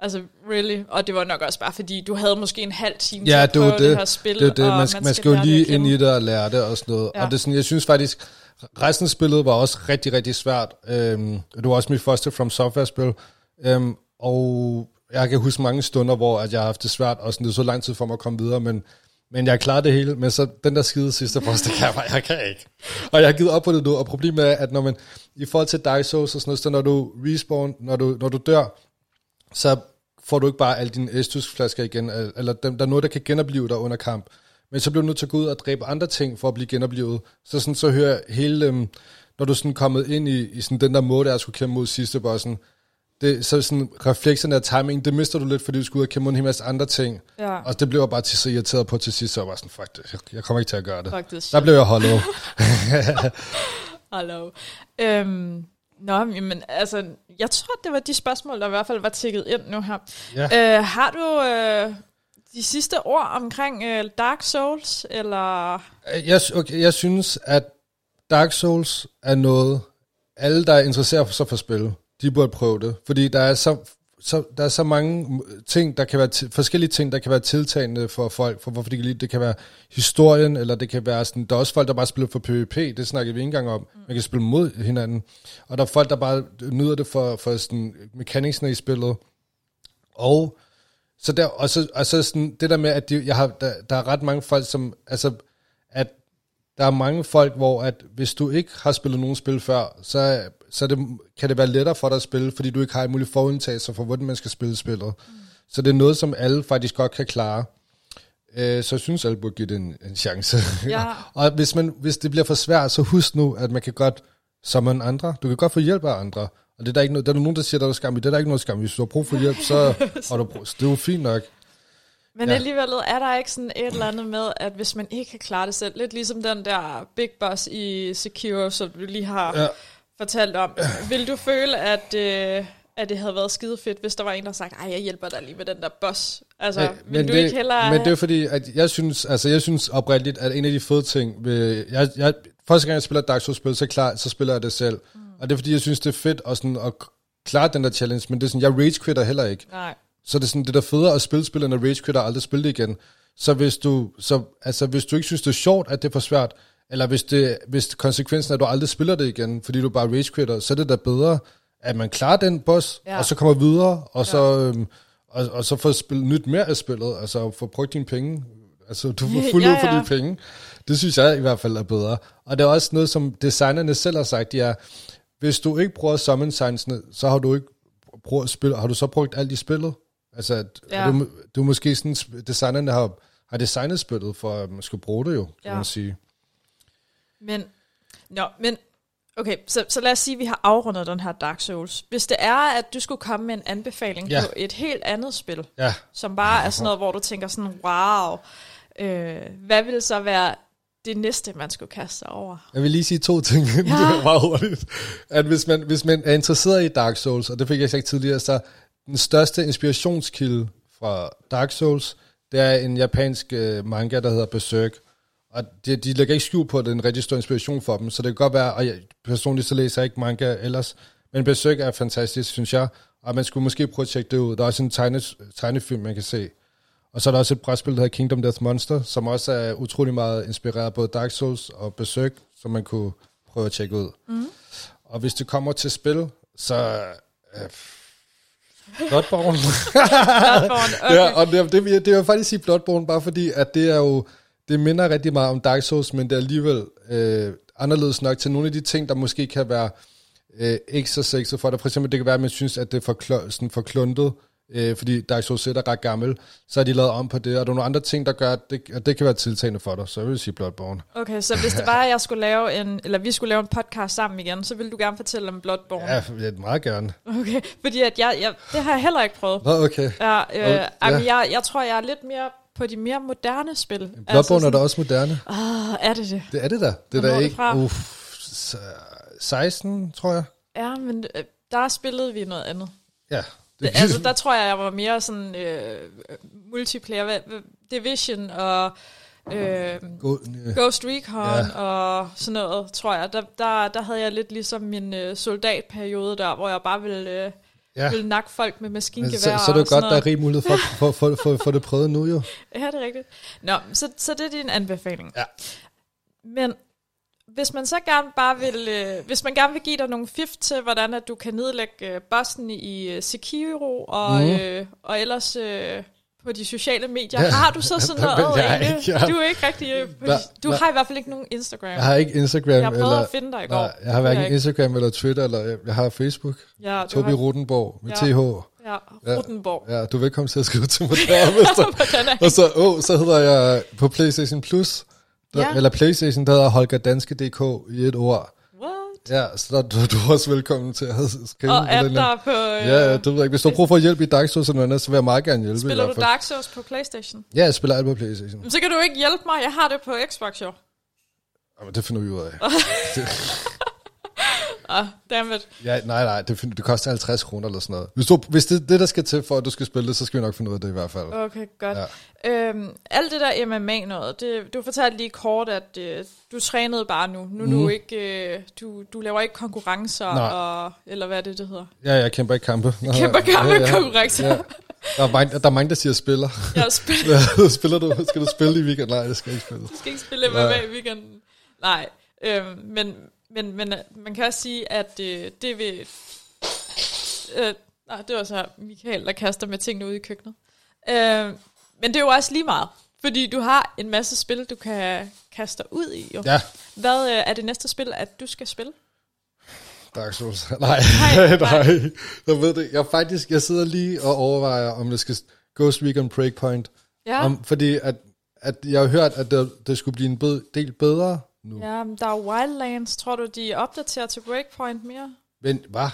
Altså, really. Og det var nok også bare, fordi du havde måske en halv time til
Ja,
at
det
prøve
det.
det her spil.
det er det.
og
Man, skal, man skal jo lige ind i det og lære det og sådan noget.
Ja.
Ja. Og det er sådan, jeg synes faktisk, resten af spillet var også rigtig, rigtig svært. Øhm, det var også mit første From Software-spil. Øhm, og jeg kan huske mange stunder, hvor at jeg har haft det svært, og sådan, det er så lang tid for mig at komme videre, men, men jeg klarede det hele. Men så den der skide sidste boss, det kan jeg bare, jeg kan ikke. Og jeg har givet op på det nu, og problemet er, at når man, i forhold til Dark Souls og sådan noget, så når du respawn, når du, når du dør, så får du ikke bare alle dine estusflasker igen, el- eller dem, der er noget, der kan genopleve dig under kamp. Men så bliver du nødt til at gå ud og dræbe andre ting for at blive genoplevet. Så sådan så hører hele, øhm, når du sådan kommet ind i, i sådan den der måde, der er skulle kæmpe mod sidste bossen, det, så sådan reflekserne og timing, det mister du lidt, fordi du skal ud og kæmpe mod en hel masse andre ting.
Ja,
Og det blev jeg bare til så irriteret på til sidst, så jeg var sådan, fuck det, jeg, kommer ikke til at gøre det.
faktisk.
Der blev jeg holdet.
Hallo. Øhm, nå, men altså, jeg tror, det var de spørgsmål, der i hvert fald var tækket ind nu her.
Ja.
Øh, har du øh, de sidste ord omkring øh, Dark Souls, eller...
Jeg, okay, jeg synes, at Dark Souls er noget, alle, der er interesseret sig for spil, de burde prøve det. Fordi der er så, så, der er så mange ting, der kan være forskellige ting, der kan være tiltagende for folk, for hvorfor de kan lide det. Kan være historien, eller det kan være sådan, der er også folk, der bare spiller for PvP, det snakker vi ikke engang om. Man kan spille mod hinanden. Og der er folk, der bare nyder det for, for sådan mechanicsene i spillet. Og så der, og så, og så sådan, det der med, at de, jeg har, der, der er ret mange folk, som, altså, at der er mange folk, hvor at hvis du ikke har spillet nogen spil før, så, så det, kan det være lettere for dig at spille, fordi du ikke har mulige forudtagelser for, hvordan man skal spille spillet. Mm. Så det er noget, som alle faktisk godt kan klare. Øh, så jeg synes, alle burde give det en, en chance.
Ja.
og hvis, man, hvis det bliver for svært, så husk nu, at man kan godt summon andre. Du kan godt få hjælp af andre. Og det er der ikke noget, der er nogen, der siger, der er skam i. Det er der ikke noget skam i. Hvis du har brug for hjælp, så har du brug, det er jo fint nok.
Men
Ja.
ja. alligevel er der ikke sådan et eller andet med, at hvis man ikke kan klare det selv, lidt ligesom den der Big Boss i Secure, som du lige har
Ja.
Fortalt om. Vil du føle, at, øh, at det havde været skide fedt, hvis der var en, der sagde, ej, jeg hjælper dig lige med den der boss? Altså,
Ja,
vil du
det,
ikke hellere...
Men det er fordi, at jeg synes, altså jeg synes oprigtigt, at en af de fede ting ved, jeg, jeg, første gang jeg spiller et Dark Souls-spil, så, klar, så spiller jeg det selv. Mm. Og det er fordi, jeg synes, det er fedt at, sådan, at klare den der challenge, men det er sådan, jeg rage-quitter heller ikke.
Nej.
Så det er sådan, det der er federe at spille spil, end at rage-quitter og aldrig spille det igen. Så hvis du, så, altså, hvis du ikke synes, det er sjovt, at det er for svært, eller hvis, det, hvis konsekvensen er, at du aldrig spiller det igen, fordi du bare rage-quitter, så er det da bedre, at man klarer den boss, ja.
Ja.
og så kommer videre, og så, øhm, og, og så får spillet nyt mere af spillet, altså få brugt dine penge, altså du får fuld
Ja,
ud for
ja.
dine penge. Det synes jeg i hvert fald er bedre. Og det er også noget, som designerne selv har sagt, de er, hvis du ikke bruger summon signsene, så har du ikke brugt spil, har du så brugt alt i spillet? Altså, at
Ja.
ja. du, du måske sådan, designerne har, har designet spillet for, at man skulle bruge det jo, kan
Ja.
man sige.
Men, nå, men, okay, så, så lad os sige, at vi har afrundet den her Dark Souls. Hvis det er, at du skulle komme med en anbefaling
Ja.
ja. på et helt andet spil,
Ja,
som bare er sådan noget, hvor du tænker sådan, wow, øh, hvad vil så være det næste, man skulle kaste sig over?
Jeg vil lige sige to ting, ja. det er meget hurtigt. At hvis man, hvis man er interesseret i Dark Souls, og det fik jeg sagt tidligere, så den største inspirationskilde fra Dark Souls, det er en japansk øh, manga, der hedder Berserk. Og de, de lægger ikke skjul på, at det er en rigtig stor inspiration for dem, så det kan godt være, og jeg, personligt så læser jeg ikke manga ellers, men Berserk er fantastisk, synes jeg, og man skulle måske prøve at tjekke det ud. Der er også en tegne, tegnefilm, man kan se. Og så er der også et brætspil, der hedder Kingdom Death Monster, som også er utrolig meget inspireret både Dark Souls og Berserk, som man kunne prøve at tjekke ud. Mm. Og hvis det kommer til spil, så... Øh, Bloodborne.
Bloodborne, okay.
ja, og det, det, vil jeg- det vil jeg faktisk sige Bloodborne, bare fordi, at det er jo... Det minder rigtig meget om Dark Souls, men det er alligevel øh, anderledes nok til nogle af de ting, der måske kan være øh, så sexet for dig. For eksempel, det kan være, at man synes, at det er for, kl- sådan for kluntet, øh, fordi Dark Souls 1 er ret gammel, så har de lavet om på det, og der er nogle andre ting, der gør, at det, at det kan være tiltagende for dig, så jeg vil sige Bloodborne.
Okay, så hvis det var, at jeg skulle lave en, eller vi skulle lave en podcast sammen igen, så ville du gerne fortælle om Bloodborne.
Ja, jeg vil meget gerne.
Okay, fordi at jeg, jeg, det har jeg heller ikke prøvet.
Nå, okay.
Ja, øh. Jamen,
ja.
jeg, jeg tror, jeg er lidt mere på de mere moderne spil.
Bloodborne altså er da også moderne.
Åh, er det det?
Det er det da. Det er da ikke...
fra?
Uff, s- 16, tror jeg.
Ja, men øh, der spillede vi noget andet.
Ja.
Det, altså, der tror jeg, jeg var mere sådan øh, multiplayer. Hvad- hvad- Division og øh,
God, øh,
Ghost Recon
ja.
og sådan noget, tror jeg. Der, der, der havde jeg lidt ligesom min øh, soldatperiode der, hvor jeg bare ville, øh,
ja.
ville nakke folk med maskingevær
Så, så er det jo
og sådan
godt, der er rig mulighed for, for, for, for, for det prøvet nu jo.
Ja, det er rigtigt. Nå, så, så det er din anbefaling.
Ja.
Men hvis man så gerne bare vil, øh, hvis man gerne vil give dig nogle fif til, hvordan at du kan nedlægge øh, bossen i øh, Sekiro, og, mm. øh, og ellers øh, på de sociale medier,
Ja.
ja. har du så sådan noget
jeg
egentlig?
ikke, ja.
Du er ikke rigtig... øh, På
Nej,
de, du
nej.
har i hvert fald ikke nogen Instagram.
Jeg har ikke Instagram
Jeg har prøvet
eller...
at finde dig i går.
Nej, jeg har hverken
ikke.
Instagram eller Twitter, eller jeg- jeg har Facebook.
Ja,
Tobi
har,
Rutenborg med
Ja.
TH.
ja,
Ja.
Rutenborg.
Ja, du er velkommen til at skrive til mig der, hvis der.
Er
Og så, oh, så hedder jeg på PlayStation Plus, der,
Ja.
eller PlayStation, der hedder Holger Danske.dk i et ord. Ja, så der, du, du er også velkommen til at skrive
Og er der på... Øh,
Ja, det ved jeg ikke. Hvis du har brug for hjælp i Dark Souls eller andet, så vil jeg meget gerne hjælpe
spiller du. Dark Souls på Playstation?
Ja, jeg spiller alt på Playstation.
Men så kan du ikke hjælpe mig, jeg har det på Xbox jo.
Jamen, det finder vi ud af.
Ah, dammit.
Ja, nej, nej, det, det koster 50 kroner eller sådan noget. Hvis, du, hvis det det, der skal til for, at du skal spille det, så skal vi nok finde ud af det i hvert fald.
Okay, godt.
Ja.
Ja. Øhm, alt det der MMA noget, det, du fortalte lige kort, at øh, du trænede bare nu. Nu mm. du ikke, øh, du, du laver ikke konkurrencer,
Nej.
og, eller hvad er det, det hedder?
Ja, jeg kæmper ikke kampe. Nå,
Kæmper kampe, konkurrencer.
Ja. Der, er mange, der er mange, der siger spiller.
Jeg spiller,
Ja, spiller du? Skal du spille i weekend? Nej, jeg skal ikke spille.
skal ikke spille. MMA i weekenden. Nej, øhm, men, men, men øh, man kan også sige, at øh, det vil... Øh, nej, det var så Michael, der kaster med tingene ude i køkkenet. Øh, men det er jo også lige meget, fordi du har en masse spil, du kan kaste ud i. Jo.
Ja,
Hvad øh, er det næste spil, at du skal spille?
Dark Souls. Nej,
nej.
nej. Jeg ved det. Jeg faktisk, jeg sidder lige og overvejer, om det skal Ghost Recon Breakpoint.
Ja,
Om, fordi at, at jeg har hørt, at det, det skulle blive en bed, del bedre nu.
ja men der er Wildlands. Tror du, de opdaterer til Breakpoint mere?
Men hvad?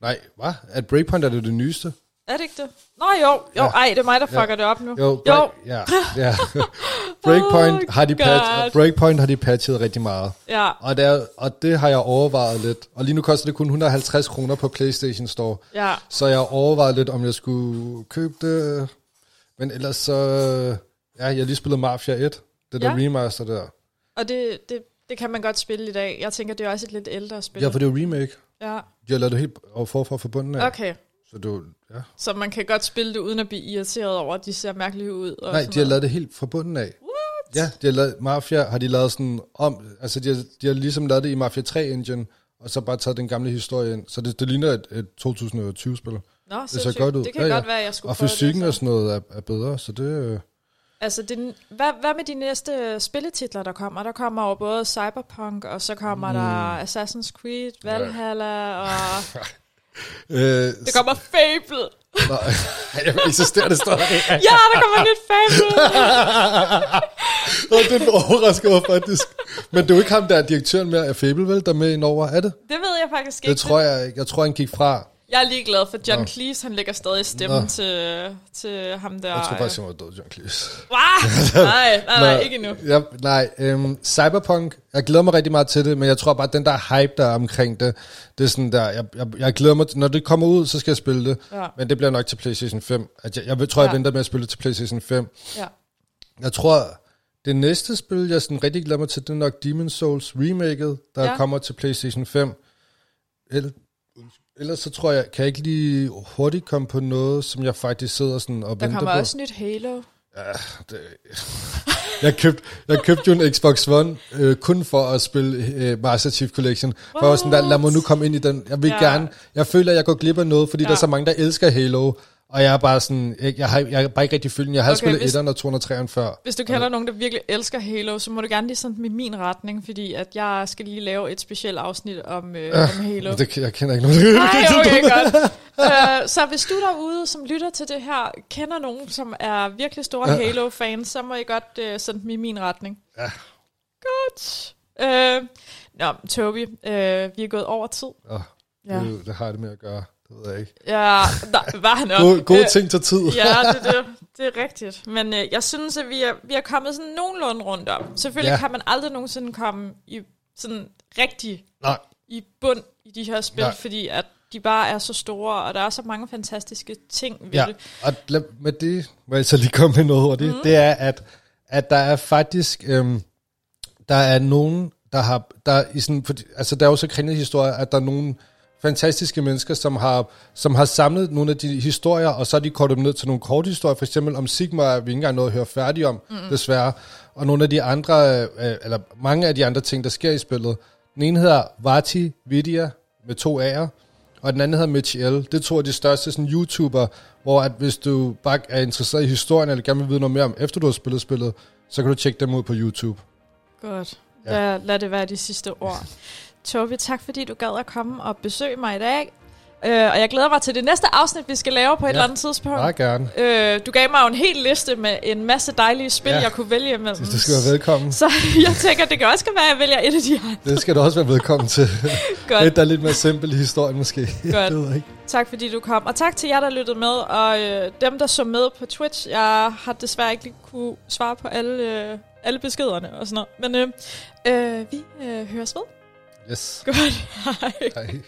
Nej, hvad? At Breakpoint er det det nyeste?
Er det ikke det? Nå jo, jo,
Ja.
ej, det er mig, der
Ja.
fucker det op nu.
Jo,
jo.
ja, ja. Breakpoint,
Oh,
har de patch, Breakpoint har de patchet rigtig meget.
ja.
Og det, er, og det har jeg overvejet lidt. Og lige nu koster det kun 150 kroner på PlayStation Store.
ja.
Så jeg overvejede lidt, om jeg skulle købe det. Men ellers så... Ja, jeg har lige spillet Mafia 1. Det der
Ja.
remaster der.
Og det, det, det kan man godt spille i dag. Jeg tænker, det er også et lidt ældre spil.
Ja, for det er jo remake.
ja.
De har lavet det helt forfra fra bunden af.
Okay,
Så det var, ja.
så man kan godt spille det, uden at blive irriteret over, at de ser mærkelige ud. Og
Nej, de har lavet det helt fra bunden af. What? Ja, de har lavet, Mafia har de lavet sådan om, altså de har, de har ligesom lavet det i Mafia 3 engine, og så bare taget den gamle historie ind. Så det, det ligner et, et 2020-spil.
Nå,
ser
sindssygt.
godt ud.
Det kan
Ja, ja.
godt være, jeg skulle
Og fysikken
det.
og
så.
sådan noget er, er bedre, så det...
Altså, det, hvad, hvad med de næste spilletitler, der kommer? Der kommer jo både Cyberpunk, og så kommer mm. der Assassin's Creed, Valhalla, og
Øh,
det kommer Fable.
Nej, jeg eksisterer det stadig.
Ja, der kommer nyt Fable.
Og det overrasker mig faktisk. Men det er jo ikke ham, der er direktøren med af Fable, vel, der er med indover, er det?
Det ved jeg faktisk ikke.
Det tror jeg ikke. Jeg tror, han gik fra.
Jeg er lige glad for John
Nå.
Cleese, han lægger stadig stemmen
Nå.
til, til ham der.
Jeg tror faktisk, han var død, John Cleese.
Wow! Nej, nej, nej,
Nå,
ikke endnu.
Ja, nej, øhm, Cyberpunk, jeg glæder mig rigtig meget til det, men jeg tror bare, at den der hype, der er omkring det, det er sådan der, jeg, jeg, jeg glæder mig, til, når det kommer ud, så skal jeg spille det,
Ja.
men det bliver nok til PlayStation 5. At jeg, jeg tror, jeg
Ja.
venter med at spille det til PlayStation 5.
Ja.
Jeg tror, det næste spil, jeg sådan rigtig glæder mig til, det er nok Demon's Souls remaket, der
Ja.
ja. kommer til PlayStation 5. Eller, ellers så tror jeg, kan jeg ikke lige hurtigt komme på noget, som jeg faktisk sidder sådan og
Der
venter
kommer
på.
også nyt Halo.
Det, jeg, købte, jeg købte jo en Xbox One øh, kun for at spille øh, Master Chief Collection. For jeg var sådan der, lad mig nu komme ind i den. Jeg vil
Ja.
ja. gerne, jeg føler, at jeg går glip af noget, fordi
Ja.
ja. der er så mange, der elsker Halo. Og jeg er bare sådan, jeg, jeg, har, jeg er bare ikke rigtig følt den. Jeg har
Okay,
spillet
hvis-
1'eren og 203'eren før.
Hvis du kender nogen, der virkelig elsker Halo, så må du gerne lige dem i min retning, fordi at jeg skal lige lave et specielt afsnit om, øh, om Halo.
Men Det, jeg kender ikke nogen.
Nej, okay, godt. Uh, så hvis du derude, som lytter til det her, kender nogen, som er virkelig store Halo-fans, så må I godt uh, sende dem i min retning.
Ja.
Godt. Uh, nå, Toby, uh, vi er gået over tid.
Oh,
Ja,
det, det har det med at gøre. Det ved jeg ikke.
ja nej, var han
Gode, gode ting tager tid.
Ja, det, det, det er rigtigt. Men øh, jeg synes, at vi er, vi er kommet sådan nogenlunde rundt om. Selvfølgelig ja. Kan man aldrig nogensinde komme i sådan rigtig
Nej,
i bund i de her spil,
Nej.
fordi at de bare er så store, og der er så mange fantastiske ting ved
Ja,
det.
og lad, med det må jeg så lige komme med noget hurtigt. Mm. Det er, at, at der er faktisk, øhm, der er nogen, der har, der i sådan, fordi, altså der er jo så kringlet historie, at der er nogle fantastiske mennesker, som har, som har samlet nogle af de historier, og så har de kortet dem ned til nogle korte historier, for eksempel om Sigma, vi ikke engang noget at høre færdig om, mm. desværre. Og nogle af de andre, øh, eller mange af de andre ting, der sker i spillet. Den ene hedder Vati Vidya, med to A'er, og den anden hedder Mitch L. Det to af de største sådan, YouTuber, hvor at hvis du bare er interesseret i historien, eller gerne vil vide noget mere om, efter du har spillet spillet, så kan du tjekke dem ud på YouTube.
Godt.
Ja.
Lad, lad det være de sidste ord. Tobi, tak fordi du gad at komme og besøge mig i dag. Øh, og jeg glæder mig til det næste afsnit, vi skal lave på et
Ja,
eller andet tidspunkt.
Meget gerne.
Øh, du gav mig jo en hel liste med en masse dejlige spil,
ja.
Jeg kunne vælge imellem.
Du skal være velkommen.
Så jeg tænker, det kan også være, at jeg vælger et af de her.
Det skal du også være velkommen til.
Godt.
Et, der er lidt mere simpelt i historien måske.
Godt.
Det ved jeg ikke.
Tak fordi du kom. Og tak til jer, der lyttede med. Og øh, dem, der så med på Twitch. Jeg har desværre ikke lige kunne svare på alle, øh, alle beskederne og sådan noget. Men øh, øh, vi øh, høres ved.
Yes.
Godt. Hej.
Hej.